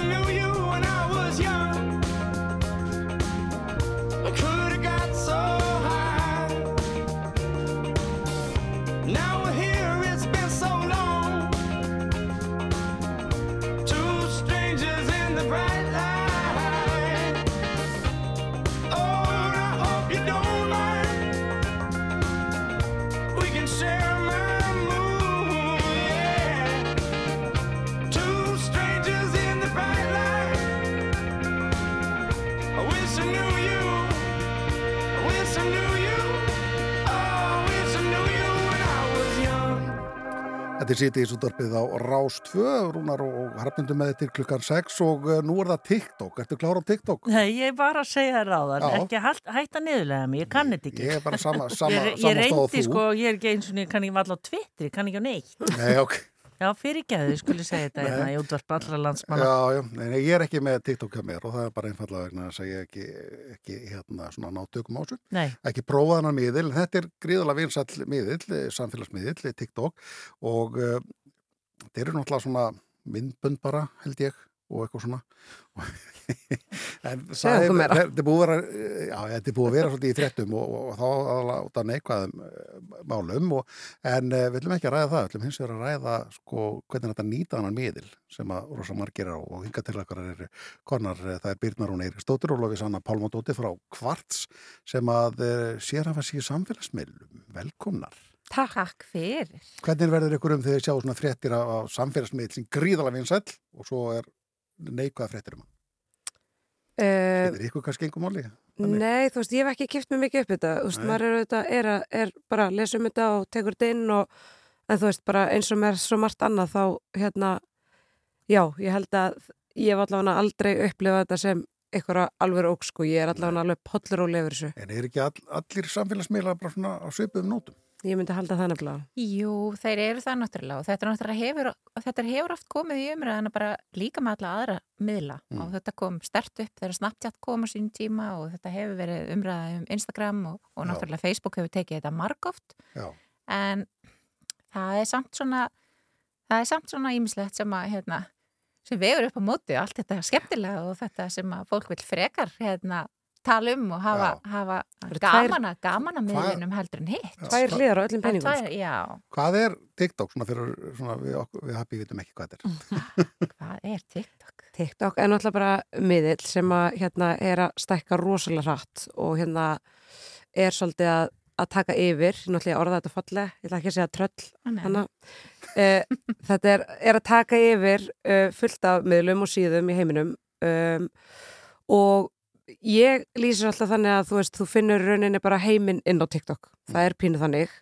knew you. Þetta er sítið í sútarpið á Rástfö, Rúnar og Harpnundum með þetta klukkan 6 og eh, nú er það TikTok, ertu klára á TikTok? Nei, ég var að segja það ráðan, Já. ekki hætt, hætta niðurlega mig, ég kann þetta ekki. Ég er bara sama, sama, ég, ég reyndi sko, ég er ekki eins og ég kann ekki valla á Twitter, ég kann ekki á neitt. Nei, ok. Já, fyrirgeðu, skulum segja þetta hérna, í útvarp allra landsmanna. Já, já, en ég er ekki með TikTok hjá mér og það er bara einfallega vegna að segja ekki, ekki hérna svona náttökum ásum. Nei. Ekki prófaðan að miðil, þetta er gríðala vinsall miðil, eh, samfélagsmiðil, eh, TikTok og eh, uh, þeir eru náttúrulega svona myndbönd bara, held ég, og eitthvað svona. En það er, þetta er búið að já, þetta er búið að vera svolítið í fréttum og, og, og þá af neikvæðum eh, málum og, en uh, við ætlum ekki að ræða það, við ætlum hins vegar að ræða sko, hvernig þetta nýta annan miðil sem að rosa margir á og hinga til okkar er konar, eh, það er Birnar hún Eirik Stóttir og Lofís Anna Pálmadóttir frá Kvarts sem að sér hafa síðu samfélagsmiðlum. Velkomnar. Takk. Fyrir. Hvernig verður ykkur um þegar þið sjáu svona fréttir á, á samfélagsmiðl sem gríðalega vinsæll og svo er neikvæða fréttir um hann? Uh, Þetta er ykkur kannski engum máli? Nei, þú veist, ég hef ekki kipt mig mikið upp þetta, þú veist, maður er, auðvitað, er, að- er bara að lesa um þetta og tekur þetta inn og, en þú veist, bara eins og með svo margt annað þá, hérna, já, ég held að ég hef allavega aldrei upplifað þetta sem eitthvað alveg óg, sko, ég er allavega alveg pollur og lefur þessu. En er ekki all, allir samfélagsmiðla bara svona á svipuðum nótum? Ég myndi halda það nefnilega. Jú, þeir eru það náttúrulega og þetta, náttúrulega hefur, og þetta hefur oft komið í umræðina bara líka með alla aðra miðla Mm. og þetta kom stert upp þegar Snapchat kom á sín tíma og þetta hefur verið umræða um Instagram og, og Já. náttúrulega Facebook hefur tekið þetta margóft Já. en það er samt svona það er samt svona ímislegt sem að hérna, sem vegur upp á móti allt þetta skemmtilega og þetta sem að fólk vil frekar hérna, tala um og hafa, hafa gaman að gaman að miðlinum heldur en hitt Tvær hliðar á öllum er peningum, tvær- sko. Já, Hvað er TikTok svona fyrir svona við, okkur, við happy vitum ekki hvað þetta er? hvað er TikTok? TikTok er náttúrulega bara miðill sem að hérna er að stækka rosalega hratt og hérna er svolítið að, að taka yfir, náttúrulega orða þetta fallega, ég ætla ekki að segja tröll hana. Uh, þetta er, er að taka yfir uh, fullt af miðlum og síðum í heiminum um, og ég lýsir alltaf þannig að þú veist, þú finnur rauninni bara heiminn inn á TikTok, það er pínu þannig.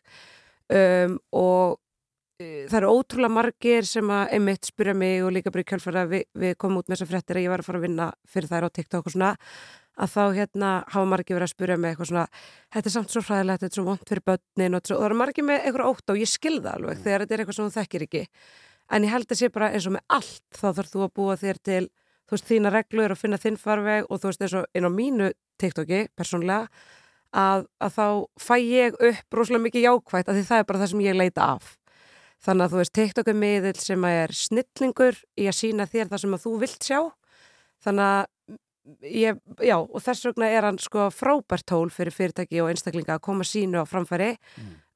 Um, og uh, það eru ótrúlega margir sem að einmitt spyrja mig og líka bara í kjölfæra við, við komum út með þessar fréttir að ég var að fara að vinna fyrir þær á TikTok og svona að þá hérna hafa margir verið að spyrja mig eitthvað svona, þetta er samt svo fræðilegt, þetta er svo vond fyrir börnin og, og það eru margir með eitthvað ótt og ég skilða alveg þegar þetta er eitthvað sem þú þekkir ekki. En ég held að sé bara eins og með allt þá þarf þú að búa þér til þú veist þína reglur og finna þinn farveg og þú veist eins og inn á mínu TikToki persónlega að, að þá fæ ég upp rosalega mikið jákvætt af því það er bara það sem ég leita af. Þannig að þú veist TikTok er miðill sem er snillingur í að sína þér það sem að þú vilt sjá. Þannig að ég, já, og þess vegna er hann sko frábært tól fyrir fyrirtæki og einstaklinga að koma sínu á framfæri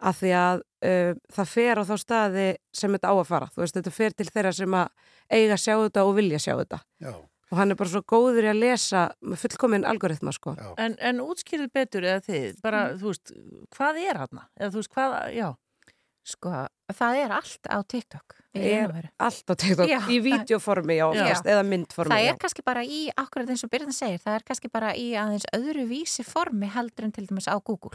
af því að uh, það fer á þá staði sem þetta á að fara, þú veist, þetta fer til þeirra sem að eiga að sjá þetta og vilja sjá þetta Já. og hann er bara svo góður í að lesa með fullkominn algoritma sko En, en útskýrið betur eða þið, bara, þú veist, hvað er hann? Eða þú veist, hvað, já. Sko, það er allt á TikTok. er allt á TikTok, Já, í vídeoformi já, Já. eða myndformi Það já. er kannski bara í, akkurat eins og Byrðan segir, það er kannski bara í aðeins öðru vísi formi heldur en til dæmis á Google.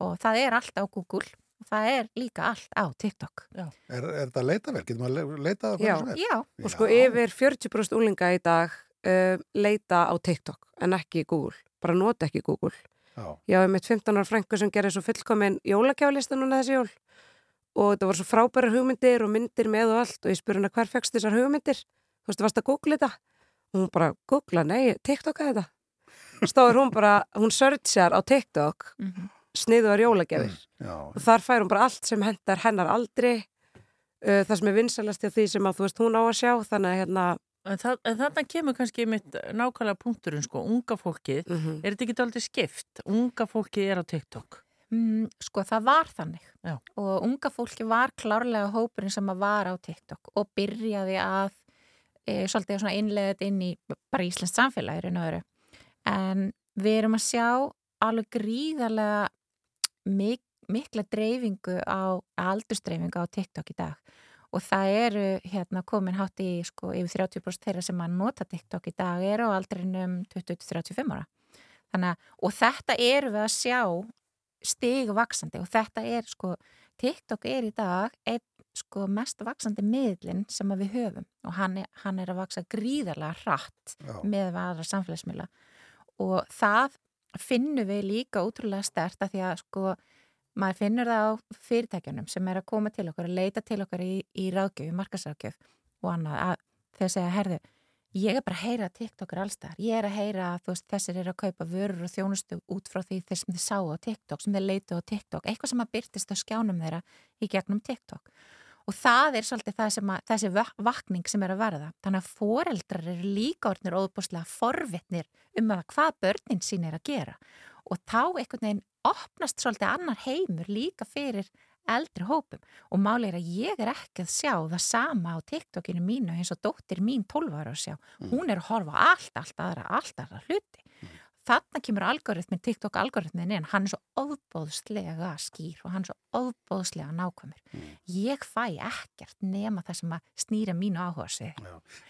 Og það er allt á Google og það er líka allt á TikTok. Já. Er, er þetta leitaverk? Getur maður le- leitað að Já. hverju sem er? Já. og sko yfir 40% úlinga í dag uh, leita á TikTok en ekki í Google, bara nota ekki Google Já. Já, ég mitt 15 ára frængu sem gerir svo fullkomin jólakjálista núna þessi jól og þetta voru svo frábæra hugmyndir og myndir með og allt og ég spurði hana hver fegst þessar hugmyndir þú veist, varst að googla þetta og hún bara, googla, nei, TikTok að þetta stóður hún bara, hún searchar á TikTok Mhm. Sniðuðar jólagjafir Já. og þar fær hún bara allt sem hendar hennar aldri uh, það sem er vinsalast í því sem að þú veist hún á að sjá þannig að hérna En, það, en þarna kemur kannski mitt nákvæmlega punkturinn, sko, unga fólkið, Mhm. er þetta ekki aldrei skipt? Unga fólkið er á TikTok. Mm, sko, það var þannig. Já. Og unga fólki var klárlega hópurinn sem að var á TikTok og byrjaði að e, svolítið svona innlega þetta inn í bara Íslands samfélagi raun og veru. En við erum að sjá alveg gríðarlega mik mikla dreifingu á aldurstreifingu á TikTok í dag og það eru hérna komin hátt í sko yfir 30% þeirra sem að nota TikTok í dag eru á aldrinum 20-35 ára. Þannig og þetta eru við að sjá stigvaksandi og þetta er sko, TikTok er í dag einn sko mest vaksandi miðlinn sem við höfum og hann er, hann er að vaksa gríðarlega hratt Já. með aðra samfélagsmiðla og það finnum við líka útrúlega stert að því að sko maður finnur það á fyrirtækjunum sem er að koma til okkar, að leita til okkar í, í ráðgjöf, í markasráðgjöf og annað að þeir segja, herðu, ég er bara að heyra TikTokur allstar, ég er að heyra að veist, þessir eru að kaupa vörur og þjónustu út frá því þeir sem þið sáu á TikTok, sem þeir leitu á TikTok, eitthvað sem að byrtist á skjánum þeirra í gegnum TikTok og það er svolítið það sem að, þessi va- vakning sem er að verða. Þannig að foreldrar eru líka orðnir óbúslega forvitnir um að hvað börnin sín er að gera og þá einhvern veginn opnast svolítið annar heimur líka fyrir eldri hópum og máli er að ég er ekki að sjá það sama á TikTokinu mínu eins og dóttir mín 12 ára að sjá. Hún er að horfa allt, allt aðra, allt aðra hluti. Þarna kemur algoritmin, TikTok algoritmin en hann er svo ofbóðslega skýr og hann er svo ofbóðslega nákvæmur. Ég fæ ekkert nema það sem að snýra mínu áhuga sig.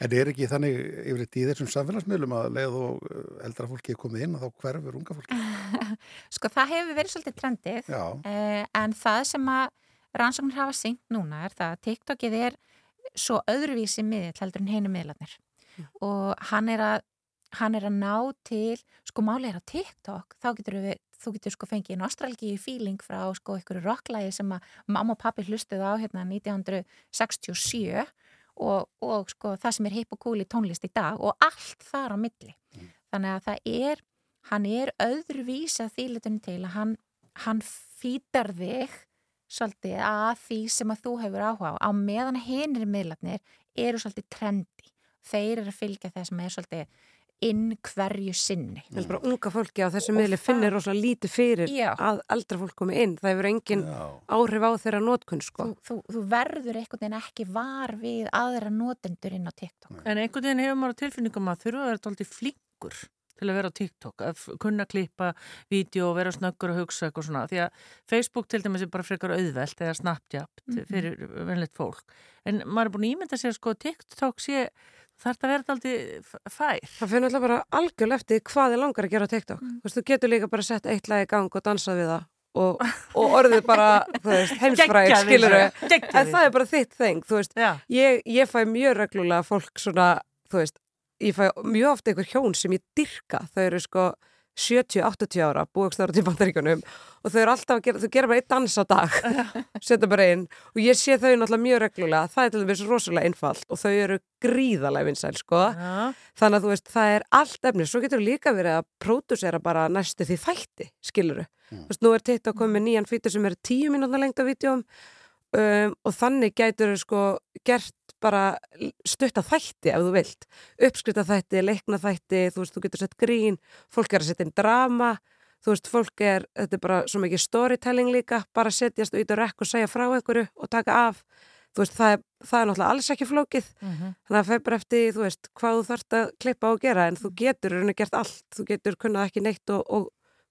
En er ekki þannig yfir í þessum samfélagsmiðlum að leið og uh, eldra fólki er komið inn og þá hverfur unga fólki? Sko það hefur verið svolítið trendið Já. eh, en það sem að rannsóknir hafa syngt núna er það að TikTokið er svo öðruvísi miðl heldur en heinu miðlarnir og hann er að hann er að ná til, sko máli er að TikTok, þá getur við, þú getur sko fengið nostralgíu fíling frá sko einhverju rocklægi sem að mamma og pappi hlustuð á hérna 1967 og, og sko það sem er hipp og cool í tónlist í dag og allt þar á milli. Þannig að það er, hann er öðruvís að þýlitunum til að hann, hann fýtar þig svolítið að því sem að þú hefur áhuga á. Á meðan hinir miðlarnir eru svolítið trendi. Þeir eru að fylgja það sem er svolítið inn hverju sinni. Það er bara unga fólki á þessu miðli finnir rosalega lítið fyrir Já. að eldra fólk komi inn. Það hefur engin áhrif á þeirra nótkunn sko. Þú, þú, þú verður einhvern veginn ekki var við aðra notendur inn á TikTok. En einhvern veginn hefur maður tilfinningum að þurfa að vera alltaf flinkur til að vera á TikTok, að kunna klippa vídeo og vera snöggur og hugsa eitthvað svona. Því að Facebook til dæmis er bara frekar auðvelt eða Snapchat Mhm. fyrir venlegt fólk. En maður er búin að ímynda sér sko að TikTok sé, þarf það að vera alltaf fær. Það finnur alltaf bara algjörlega eftir hvað þið langar að gera á TikTok. Mm. Þú veist, þú getur líka bara sett eitt lag í gang og dansað við það og, og orðið bara, þú veist, Geggjað skilur. Geggjað En það er bara þitt þeng, þú veist. Ég, ég fæ mjög reglulega fólk svona, þú veist, ég fæ mjög ofta einhver hjón sem ég dyrka. Þau eru sko 70-80 ára, búiðstöður til bandaríkunum og þau eru alltaf að gera, þau gera bara einn dans á dag, setja bara inn og ég sé þau náttúrulega mjög reglulega, það er til dæmis rosalega einfalt og þau eru gríðalega vinsæl, sko. Já. Þannig að þú veist, það er allt efni, svo getur líka verið að pródusera bara næstu því þætti, skiluru. Þú veist, nú er TikTok komið með nýjan fítur sem eru tíu mínútna lengt af vídjum um, og þannig gætur þau sko gert bara stutta þætti ef þú vilt. Uppskrita þætti, leikna þætti, þú veist, þú getur sett grín, fólk er að setja inn drama, þú veist, fólk er, þetta er bara svo mikið storytelling líka, bara setjast út og rekk og segja frá einhverju og taka af. Þú veist, það er, það er náttúrulega alls ekki flókið. Mhm. Þannig að það fer bara eftir, þú veist, hvað þú þarft að klippa og gera en þú getur raun og gert allt. Þú getur kunnað ekki neitt og, og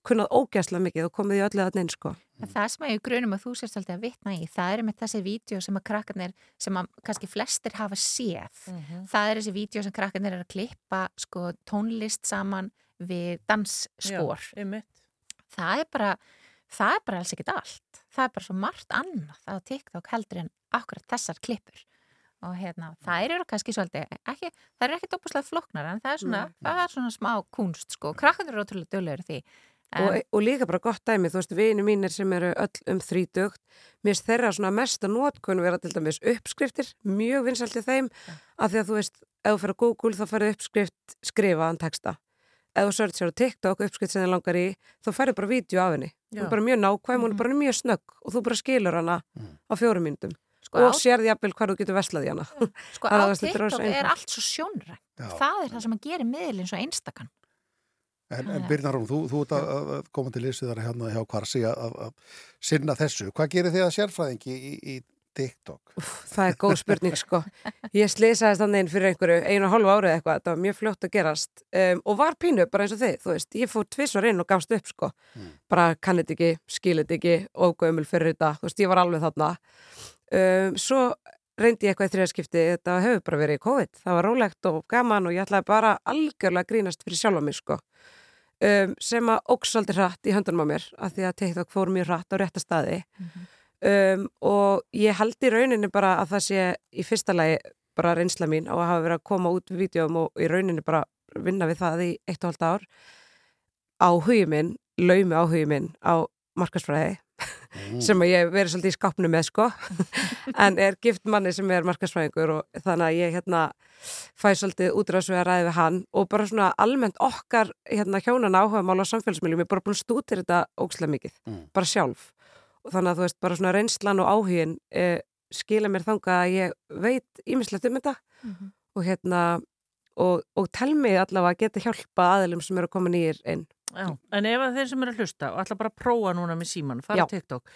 kunnað ógæsla mikið og komið í öllu að neins, sko. En það sem að ég grunum að þú sérst alltaf að vitna í, það er með þessi vídeo sem að krakkarnir, sem að kannski flestir hafa séð. Mhm. Það er þessi vídeo sem krakkarnir er að klippa sko, tónlist saman við dansspor. Já, einmitt. Það er bara, það er bara alls ekkit allt. Það er bara svo margt annað á TikTok heldur en akkurat þessar klippur. Og hérna, það eru kannski svolítið, ekki, það er ekki dópuslega floknar en það er svona, Nei. það er svona smá kunst sko. Krakkarnir eru ótrúlega döluður því. Og, og líka bara gott dæmi, þú veist, vini mínir sem eru öll um þrítugt, mér þeirra svona mesta nótkun vera til dæmis uppskriftir, mjög vinsalt í þeim, af því að þú veist, ef þú fyrir á Google þá fyrir uppskrift skrifaðan texta. Ef þú searchar á TikTok uppskrift sem þið langar í, þá færðu bara vídeo af henni. Hún Já. er bara mjög nákvæm, hún er bara mjög snögg og þú bara skilur hana á fjórum myndum. Sko, og á- sérði jafnvel hvað þú getur veslað í hana. Sko á að TikTok er allt svo sjónrænt. Það er það sem að gera miðlinn svo einstakann. En, en Birna Rún, þú, þú ert að, koma til listuðar hérna hjá Kvarsi að, sinna þessu. Hvað gerir þið að sérfræðingi í, í TikTok? Það er góð spurning sko. Ég slýsaðist þannig inn fyrir einhverju einu og hálfu árið eitthvað, þetta var mjög fljótt að gerast um, og var pínu bara eins og þið, þú veist, ég fór tvisvar inn og gafst upp sko, bara kannit ekki, skilit ekki, ógömmul fyrir þetta, þú veist, ég var alveg þarna. Um, svo reyndi ég eitthvað í þriðarskipti, þetta hefur bara verið í COVID, það var rólegt og gaman og ég ætlaði bara algjörlega grínast fyrir sjálfa mig sko. Um, sem að óks svolítið hratt í höndunum á mér, af því að TikTok fór mjög hratt á rétta staði. Um, og ég held í rauninni bara að það sé í fyrsta lagi bara reynsla mín á að hafa verið að koma út við vídeoum og í rauninni bara vinna við það í eitt og halvt ár á hugið minn, laumi á hugið minn á markasfræði sem að ég verið svolítið í skápnu með sko. En er gift manni sem er markasfræðingur og þannig að ég hérna fæ svolítið útráðs við að ræði við hann og bara svona almennt okkar hérna hjónan áhuga mála á samfélagsmiðlum, ég er bara búin stútir þetta ókslega mikið, bara sjálf. Og þannig að þú veist, bara svona reynslan og áhugin e, skila mér þangað að ég veit ímislegt um þetta. Mhm. og hérna og, og tel mig allavega að geta hjálpa aðilum sem eru að koma nýjir inn Já, en ef að þeir sem eru að hlusta og ætla bara að prófa núna með síman, fara Já. TikTok,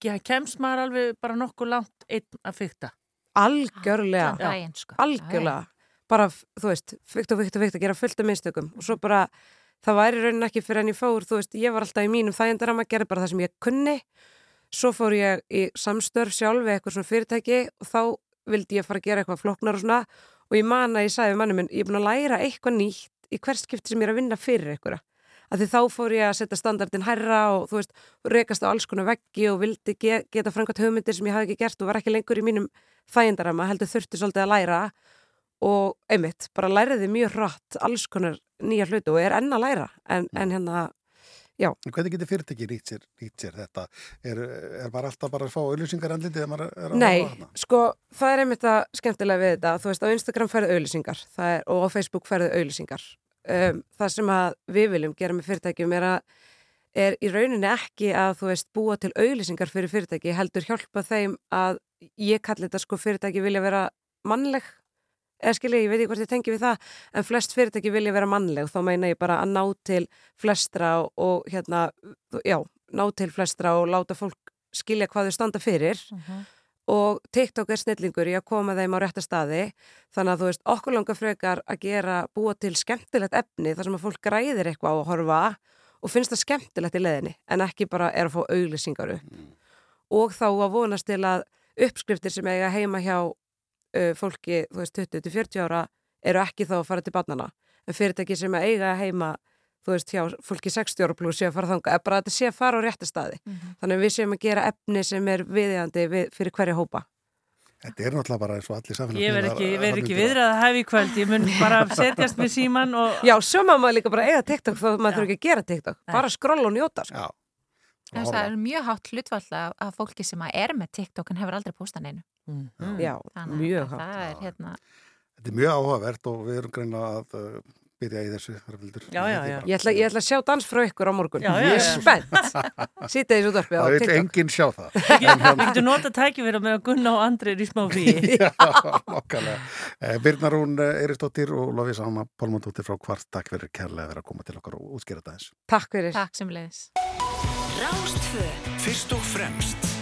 ke- kemst maður alveg bara nokkuð langt einn að fykta? algjörlega, Allan daginn, sko. algjörlega. Bara, þú veist, fykt og fykt og fykt að gera fullt af minnstökum og svo bara, það væri raunin ekki fyrir en ég fór, þú veist, ég var alltaf í mínum þægendarama, gerði bara það sem ég kunni. Svo fór ég í samstörf sjálf við eitthvað svona fyrirtæki og þá vildi ég fara að gera eitthvað flóknar og svona. Og ég man að ég sagði við mannum minn, ég er búin að læra eitthvað nýtt í hvert skipti sem ég er að vinna fyrir einhverja að því þá fór ég að setja standardin hærra og þú veist, rekast á alls konar veggi og vildi ge geta frangat hugmyndir sem ég hafði ekki gert og var ekki lengur í mínum þægindarama, heldur þurfti svolítið að læra. Og einmitt, bara læriði mjög hratt alls konar nýja hluti og er enn að læra en, en hérna, já. Hvernig getur fyrirtæki nýtt sér, sér þetta? Er, er bara alltaf bara að fá auðlýsingar andlitið þegar maður er að Nei, horfa þarna? sko, það er einmitt að skemmtilega við þetta, þú veist, á Instagram færðu auðlýsingar er, og á Facebook færðu auðlýsingar um, það sem við viljum gera með fyrirtækjum er að er í rauninni ekki að þú veist búa til auðlýsingar fyrir fyrirtæki, heldur hjálpa þeim að ég kalli þetta sko fyrirtæki vilja vera mannleg eða skilja, ég veit ekki hvort ég tengi við það en flest fyrirtæki vilja vera mannleg þá meina ég bara að ná til flestra og, hérna, já, ná til flestra og láta fólk skilja hvað þau standa fyrir og TikTok er snillingur í að koma þeim á rétta staði. Þannig að þú veist, okkur langar frekar að gera, búa til skemmtilegt efni þar sem að fólk græðir eitthvað á að horfa og finnst það skemmtilegt í leðinni en ekki bara er að fá auglýsingar upp. Og þá að vonast til að uppskriftir sem eiga heima hjá uh, fólki, þú veist, 20-40 ára eru ekki þá að fara til barnana en fyrirtæki sem eiga heima þú veist, hjá fólki 60 ára pluss sé að fara þanga, bara að þetta sé að fara á rétta staði þannig að við séum að gera efni sem er viðjandi við, fyrir hverja hópa Þetta er náttúrulega bara eins og allir samfélagsmiðlar. Ég verð ekki, að- ver að ekki viðrað að hafa í kvöld, ég mun bara setjast með síman og... Já, svo má maður líka bara eiga TikTok að maður þurfi ekki að gera TikTok, bara skrolla og njóta sko. Þess að það er mjög hátt hlutfall af af fólki sem að er með TikTok en hefur aldrei postað neinu. Já, Þannig mjög að hátt. Það er hérna, Þetta er mjög áhugavert og við erum greinlega að uh, byrja í þessu. Já, já, já. Ég ætla, ég ætla að sjá dans frá ykkur á morgun Já, já, Ég er spennt Sýta þessu útvarpi á Það vil TikTok enginn sjá það. Við getum nota tækifæra með að Gunna og Andri í smá fí. Já, nokkalega. Birna Rún Eiristóttir og Lofís Anna Pálmandóttir frá Kvart. Takk fyrir kærlega að vera að koma til okkar og útskýra þetta eins. Takk fyrir Takk sem leiðis Rástfö Fyrst og fremst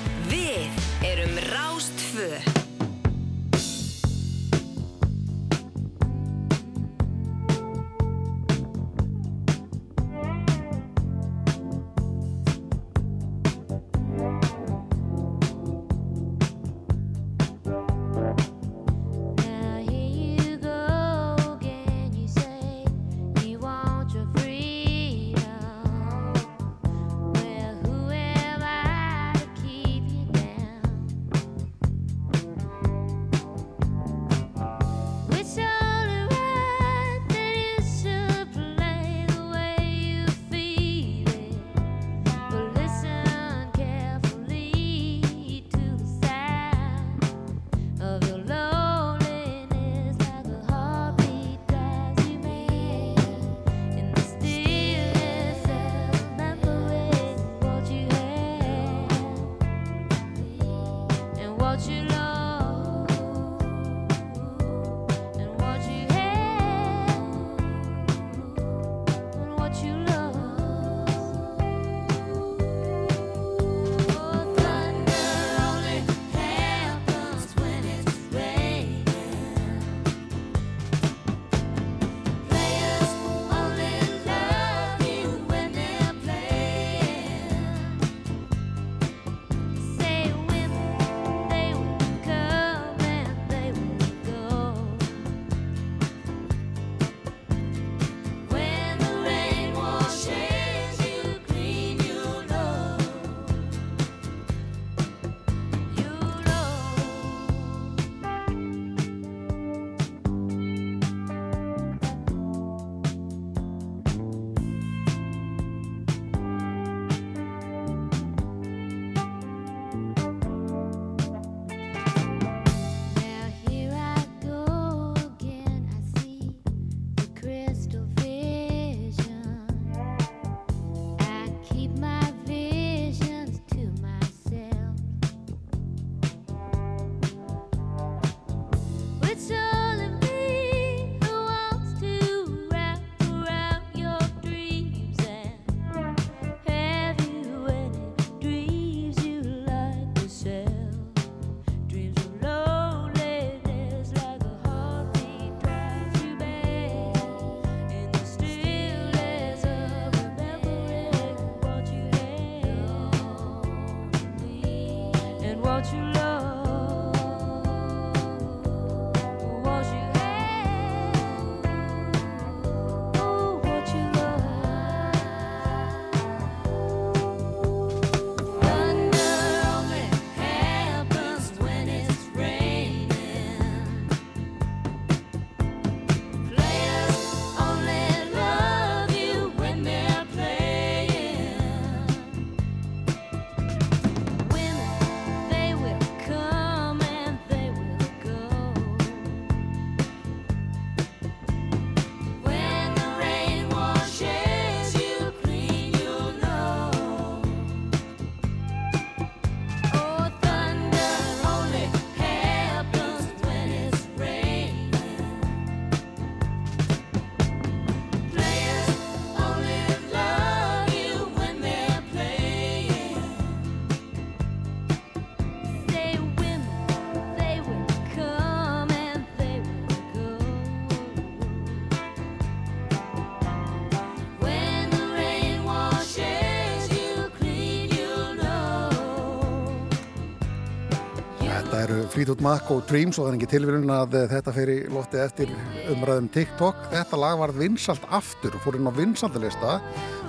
Fleetwood Mac og Dreams og það er ekki tilvílun að eh, þetta fer í lofti eftir umræðum TikTok. Þetta lag var vinsalt aftur og fór inn á vinsaldalista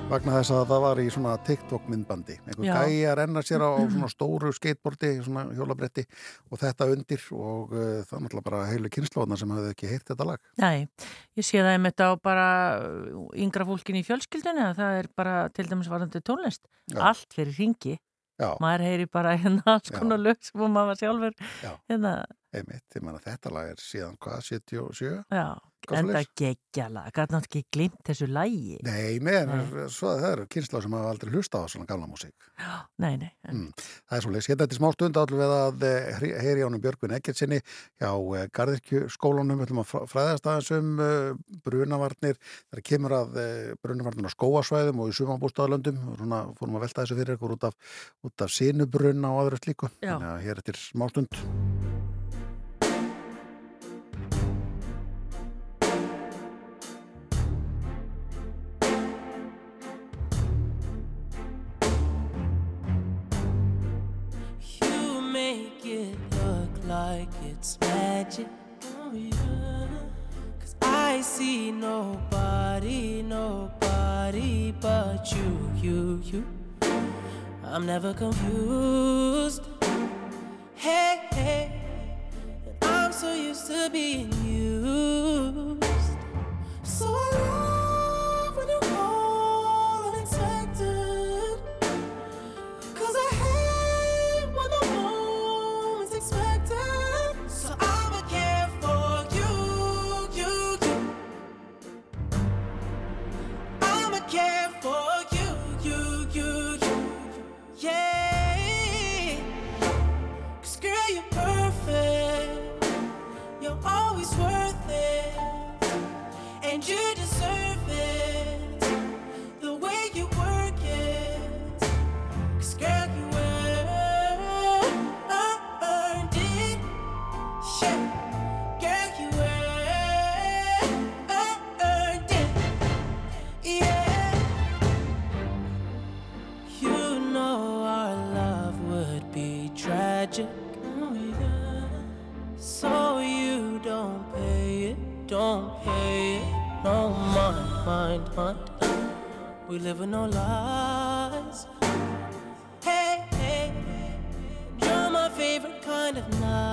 vegna þess að það var í svona TikTok myndbandi. Já. gæi að renna sér á svona stóru skateboardi, svona hjólabretti og þetta undir og uh, það er náttúrulega bara heilu kynnslóðna sem hefði ekki heyrt þetta lag. Nei, ég sé það einmitt á bara yngra fólkin í fjölskyldunni að það er bara til dæmis varandi tónlist. Já. Allt fyrir ringi. Já. Maður heyri bara hérna alls konar lög sem maður sjálfur Já. hérna, Einmitt, þetta lag er síðan hvað, 77? já, Hvað enda svoleiðis? geggjala. Gæti náttúrulega ekki glimt þessu lægi. Nei, með, svo það eru kynnslóð sem hafa aldrei hlusta á svona gamla músík. Nei, nei. Mm, það er svolítið. Hérna þetta er smá stund við að eh, heyri ánum Björgvin Eggertsinni hjá að fræ- fræðast aðeins um uh, brunavarnir. Það kemur að brunavarnir á skóasvæðum og í sumabústaðalöndum. Svona fórum að velta þessu fyrir ykkur út af, út af sinubruna og aðra slíku. Já. Þannig að hér eftir smá stund. See nobody, nobody but you, you, you. I'm never confused. Hey, hey. I'm so used to being used. Mind, mind. We live with no lies. Hey, hey, you're my favorite kind of night.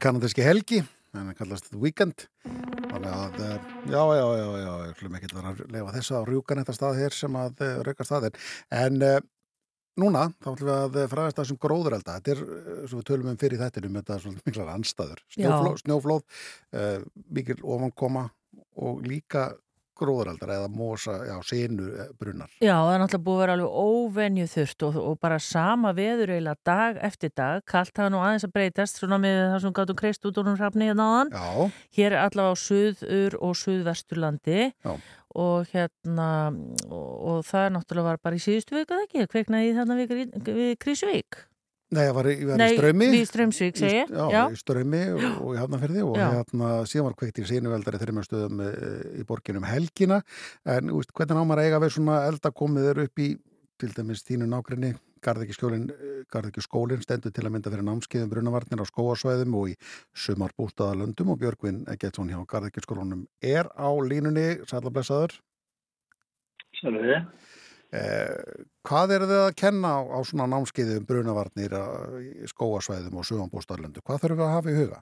Kanadíski helgi, en það kallast Weekend. Þannig að, eh, já, já, já, já, ég hlum ekki að vera að lefa þessu á rjúkan þetta stað hér sem að uh, raukar staðin. En uh, núna, þá ætlum við að fræðast það sem gróðurelda. Þetta er, svo við tölum um fyrir þetta er svona miklar anstæður. Já. Snjóflóð, snjóflóð uh, mikil ofankoma og líka gróðureldar eða mosa, já, sinu brunnar. Já, það er náttúrulega búið að vera alveg óvenju þurft og, og bara sama veður eiginlega dag eftir dag, kallt hafa nú aðeins að breytast svona með það sem gáttum kreist út úr hún hrafni hérna áðan. Já. Hér er allavega á suður og suðvesturlandi Já. og hérna og, og það er náttúrulega var bara í síðustu viku eða ekki, kveiknaði þarna við, við Krísuvík. Nei, ég var, í- ég var Nei, í strömi. við Straumsvík, segi ég. Já, Já. í strömi og, og í hafnafyrði og Já. hérna síðan var kveikt í sinuveldari þreymur stöðum e, í borginum helgina. En úst, hvernig að eiga við svona eldakomið er upp í, til dæmis þínu nákrenni, Garðekjuskólin, Garðekjuskólin stendur til að mynda fyrir námskeiðum brunavarnir á skóasvæðum og í sumarbústaðalöndum og Björgvin Eggertsson hjá Garðekjuskólunum er á línunni, sælablessaður. Sælvegi. Eh, hvað er þið að kenna á, á svona námskeiðum brunavarnir á, í skóasvæðum og sumarbústaðalöndu? Hvað þurfum við að hafa í huga?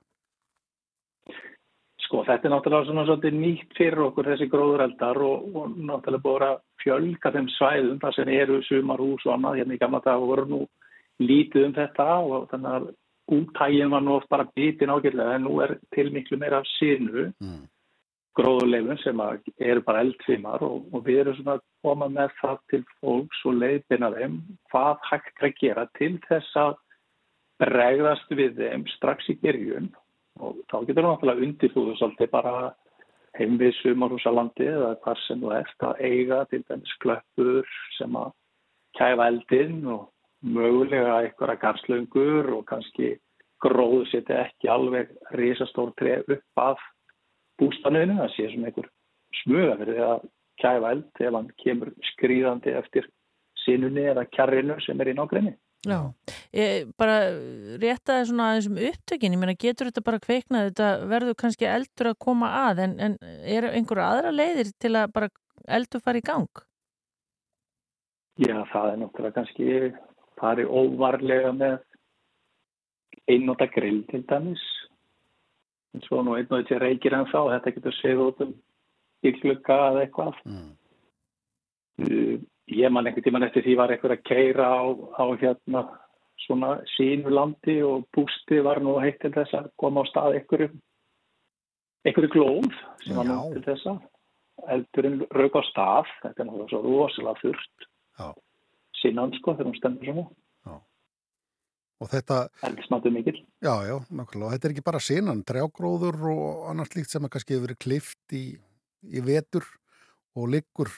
Sko þetta er náttúrulega svona svolítið nýtt fyrir okkur þessi gróðureldar og, og náttúrulega búið að fjölga þeim svæðum þar sem eru sumarhús og annað hérna í gamla dag voru nú lítið um þetta og þannig að útægin var nú oft bara bitin ágætlega en nú er til miklu meira af sinu mm. Gróðuleifun sem að eru bara eldfimar og, og við erum svona að koma með það til fólks og leiðbina þeim hvað hægt að gera til þess að bregðast við þeim strax í gerjun og þá getur það náttúrulega undir þú svolítið bara heim við sumarhúsalandi eða hvað sem þú ert að eiga til dæmis klöppur sem að kæfa eldinn og mögulega einhverja garslöngur og kannski gróðu setja ekki alveg risastór tref upp af bústanuðinu, það sé svona einhver smuga fyrir að kæfa eld ef hann kemur skrýðandi eftir sinunni eða kjarrinu sem er í nágrinni. Já, ég, bara rétta svona aðeins um upptökin, ég meina getur þetta bara kveiknað, þetta verður kannski eldur að koma að, en, en eru einhverja aðra leiðir til að bara eldur fara í gang? Já, það er náttúrulega kannski farið óvarlega með einnóta grill til dæmis. En svo nú einn og þetta reykir en þá, þetta getur séð út um ykklugga eða eitthvað. Mm. Uh, ég man einhvern tíman eftir því var eitthvað að keira á, á hérna svona sínu landi og bústi var nú heitt til þess að koma á stað einhverju einhverju glóð sem var nú til þess að eldurinn rauk á stað þetta er náttúrulega svo rosalega þurft Já. sínan sko þegar hún stendur svona Og þetta, já, já, og þetta er ekki bara sinan, trjágróður og annars líkt sem að kannski hefur verið klift í, í vetur og liggur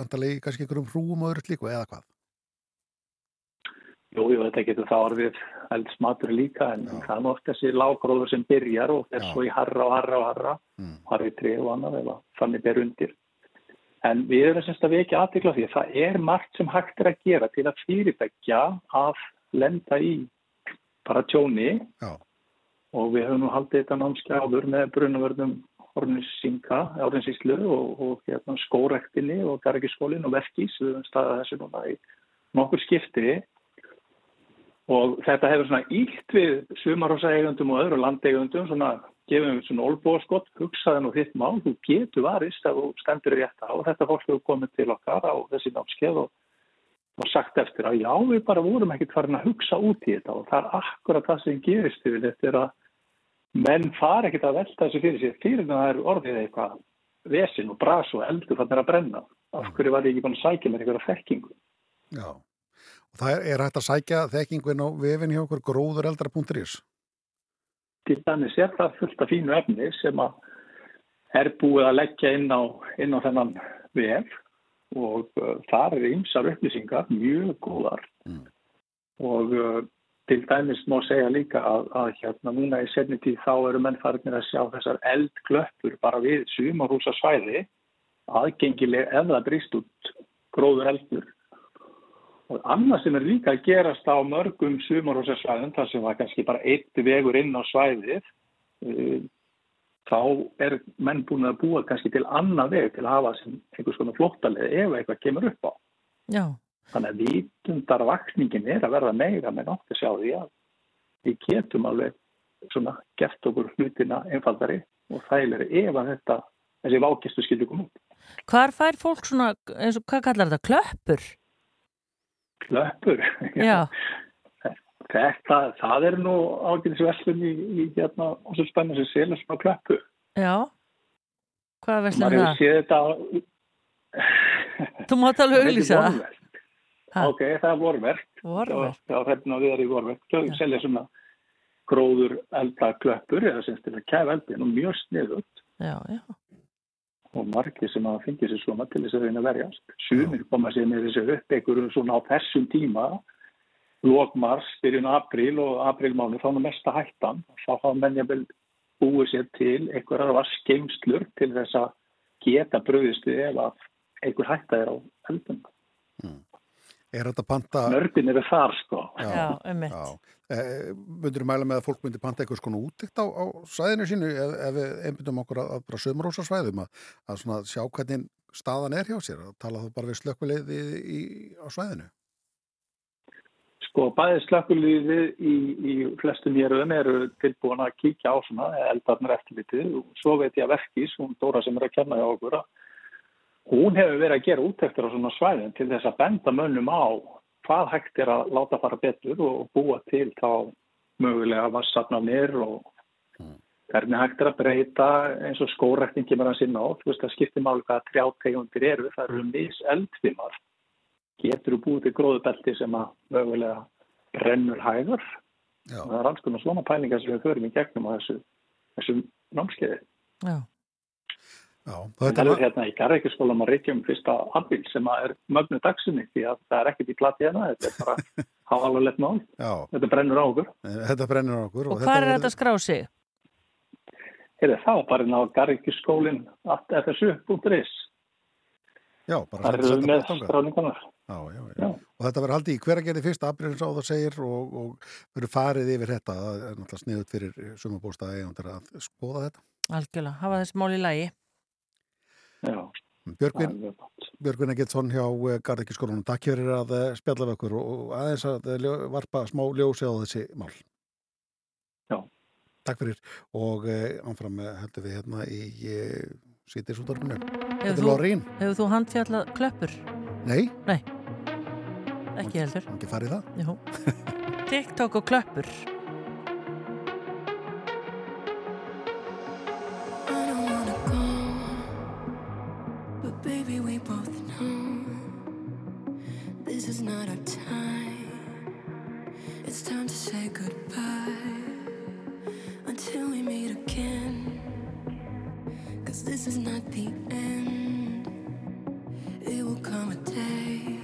vantarlega í kannski einhverjum hrúum og öðru slíku eða hvað? Jú, jú, þetta getur þá orðið eldsmatur líka en það er oft þessi lágróður sem byrjar og fer svo í harra og harra og harra mm. harri tré og annað eða þannig ber undir. En við erum semst að vekja aðtikla því að það er margt sem hægt er að gera til að fyrirtækja að lenda í bara tjóni. Já. og við höfum nú haldið þetta námskjáður með brunavörnum Ornisinga, Orninsíslu og, og hérna, skórektinni og Gargiskólin og Verkís, við höfum staðað þessu núna í nokkur skipti. Og þetta hefur svona ílt við sumarhósaegundum og öðru landeigundum svona gefum við svona olbóskott, hugsaði nú þitt mál, þú getur varist að þú stendur rétt á. Og þetta fólk hefur komið til okkar á þessi námskeið og, og sagt eftir að já við bara vorum ekkert farin að hugsa út í þetta og það er akkurat það sem gerist yfir þetta er að menn fara ekkert að velta þessu fyrir sér. Fyrir það er orðið eitthvað vesin og bras og eldur þannig að brenna. Af hverju var ég ekki búin að sækja mér einhverja þekkingu? Já, og það er, er hægt að sækja þekkingun á vefin hjá okkur gróðureldra.is til dæmis er það fullt af fínu efni sem að er búið að leggja inn á, inn á þennan vef og uh, þar er ymsar upplýsingar mjög góðar. Mm. og uh, til dæmis má segja líka að, að hérna núna í setni tíð þá eru menn farinir að sjá þessar eldglöppur bara við sumarhúsa svæði aðgengileg ef það brist út gróður eldur. Og annað sem er líka að gerast á mörgum sumarhúsa svæðum þar sem var kannski bara eitt vegur inn á svæðið uh, þá er menn búin að búa kannski til annað veg til að hafa sem einhvers konar flóttalið ef eitthvað kemur upp á Já. Þannig að vítundarvakningin er að verða meira með nátt að sjá því að við getum alveg svona gert okkur hlutina einfaldari og þægilegri ef að þetta, þessi vákistu skilur koma út. Hvar fær fólk svona, eins og hvað kallar þetta, klöppur? Klöppur? Já. Þetta, það er nú ágæðisverslun í, í hérna, og svo spenna sem selur svona klöppu. Já. Hvað verslun er það? þetta. Þú mátt alveg auglýsa það. Ok, það er vorverk. Vorverk. Já, hérna við erum í vorverk. Þau selja svona gróður eldaklöppur eða sem til að kæfa eldin og mjög sniðut Já, já. og margir sem að fengja sér svona til þess að reyna verjast. Sumir koma sér með þessu upp einhverjum svona á þessum tíma lókmars, byrjun apríl og aprílmánu þá er nú mesta hættan þá hafa menn ég vel búið sér til einhverjar var skeimslur til þess að geta bröðist við ef að einhver hætta er á eldum. Er þetta panta... Nördin eru þar sko. Já, einmitt. Eh, myndur þú mæla með að fólk myndi panta eitthvað skonu útikt á, á svæðinu sínu ef, ef við einbindum okkur að, að bara sömurósa svæðum að, að svona sjá hvernig staðan er hjá sér að tala þá bara við slökkvilið í, í, á svæðinu Sko bæði slökkulíði í, í flestum hérum eru tilbúin að kíkja á svona eldarnir eftirlitið. Og svo veit ég að Verkís, hún Dóra sem er að kenna hjá okkur að hún hefur verið að gera úttektir á svona svæðin til þess að benda mönnum á hvað hægt er að láta fara betur og búa til þá mögulega vassarnanir og hvernig hægt er að breyta eins og skórekning kemur að sinna á, þú veist að skipti máli hvað trjátegundir eru, það eru mis eldfimar getur þú búið til gróðubelti sem að mögulega brennur hægur Já. og það er alls konar svona pælingar sem við förum í gegnum á þessu, þessu námskeiði Já. Já, Það er hérna í Garðvíkjaskólam að reykjum fyrsta april sem að er mögnu dagsinni því að það er ekkert í plati hérna, þetta er bara háalvarlegt mál. Já. Þetta brennur á okkur. Þetta brennur á okkur. Og hvað er þetta að skrá sig? Heyrðu, það er bara inn á Garðvíkjaskólin fsu.is. Já, bara Það eru með bara skráningarnar. Já, já, já. Og þetta verður haldið í hveragerði fyrsta april eins og það segir og, og verður farið yfir þetta. Það er náttúrulega sniðut fyrir sumabústaði eigandur að skoða þetta. Algjörlega, hafa þessi mál í lagi. Já. Björgvin, Björgvin Egilsson hjá Garðekirskólanum, takk fyrir að eh, spjalla við okkur og aðeins að eh, varpa smá ljósi á þessi mál. Já. Takk fyrir og eh, ánfram eh, höldum við hérna í eh, sítisútarfinu. Þetta Hefur er þú, Lorín. hefur þú handfjallað klöppur? Nei, Nei, ekki heldur. ekki farið það. Jú. TikTok og klöppur. I don't wanna go, but baby, we both know this is not our time. It's time to say goodbye until we meet again. Cause this is not the end. Come a day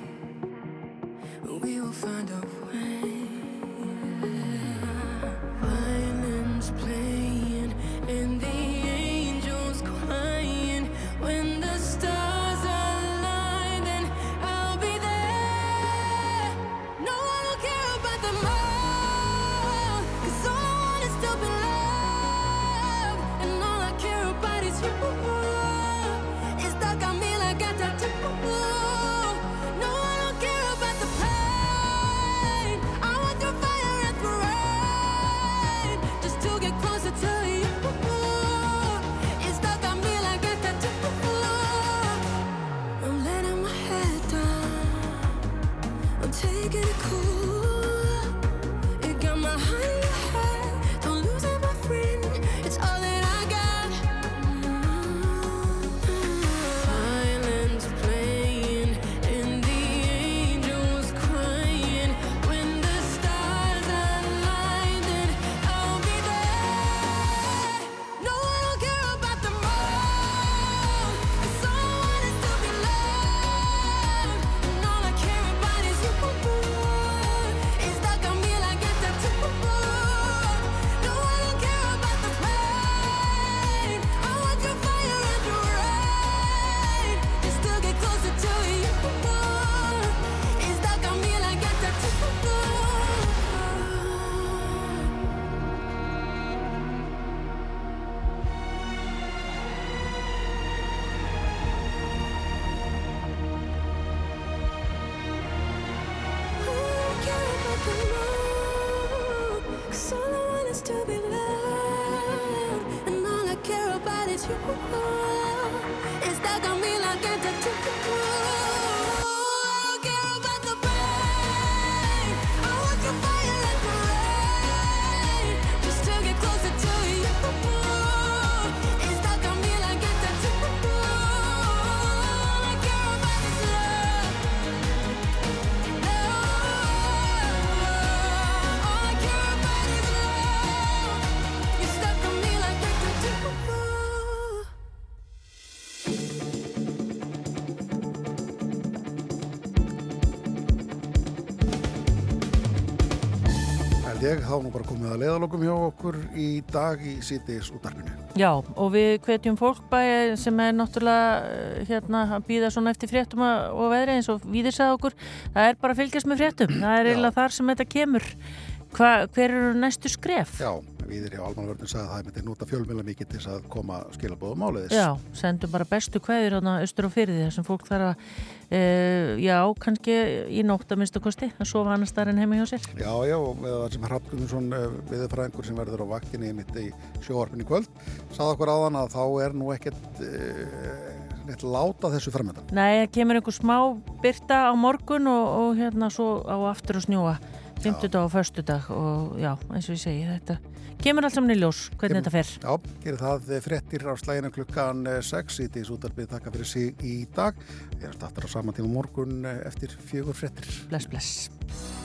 þá nú bara komið að leiðalokum hjá okkur í dag í sítiðis útarpinu. Já, og við hvetjum fólk bæði sem er náttúrulega eh, hérna að býða svona eftir fréttum að- og veðri eins og við sagði okkur, það er bara að fylgjast með fréttum, það er eiginlega þar sem þetta kemur. Hva, hver eru næstu skref? Já, við erum hjá Almanvörnum sagði að það myndi nota fjölmjöla mikið til að koma skilabóðum áleiðis. Já, sendum bara bestu kveður hérna austur og fyrir því þar sem fólk þarf að, uh, já, kannski í nótt að minnstu kosti, að sofa annars þar en heima hjá sér. Já, já, og það sem Hrafnum viðfræðingur sem verður á vakkinni mitt í sjóarpinni kvöld, sagði okkur áðan að þá er nú ekkert uh, neitt láta þessu framöndan. Nei, það kemur einhver smá byrta á morgun og, og hérna svo á aftur að snjúa 50 dag og förstu dag og já, eins og ég segi þetta kemur allt saman í ljós hvernig þetta fer Já, gerir það fréttir á slæginu klukkan 6 í því útarpið taka fyrir sig í dag. Ég er aftur á sama tíma morgun eh, eftir fjögur fréttir. Bless, bless.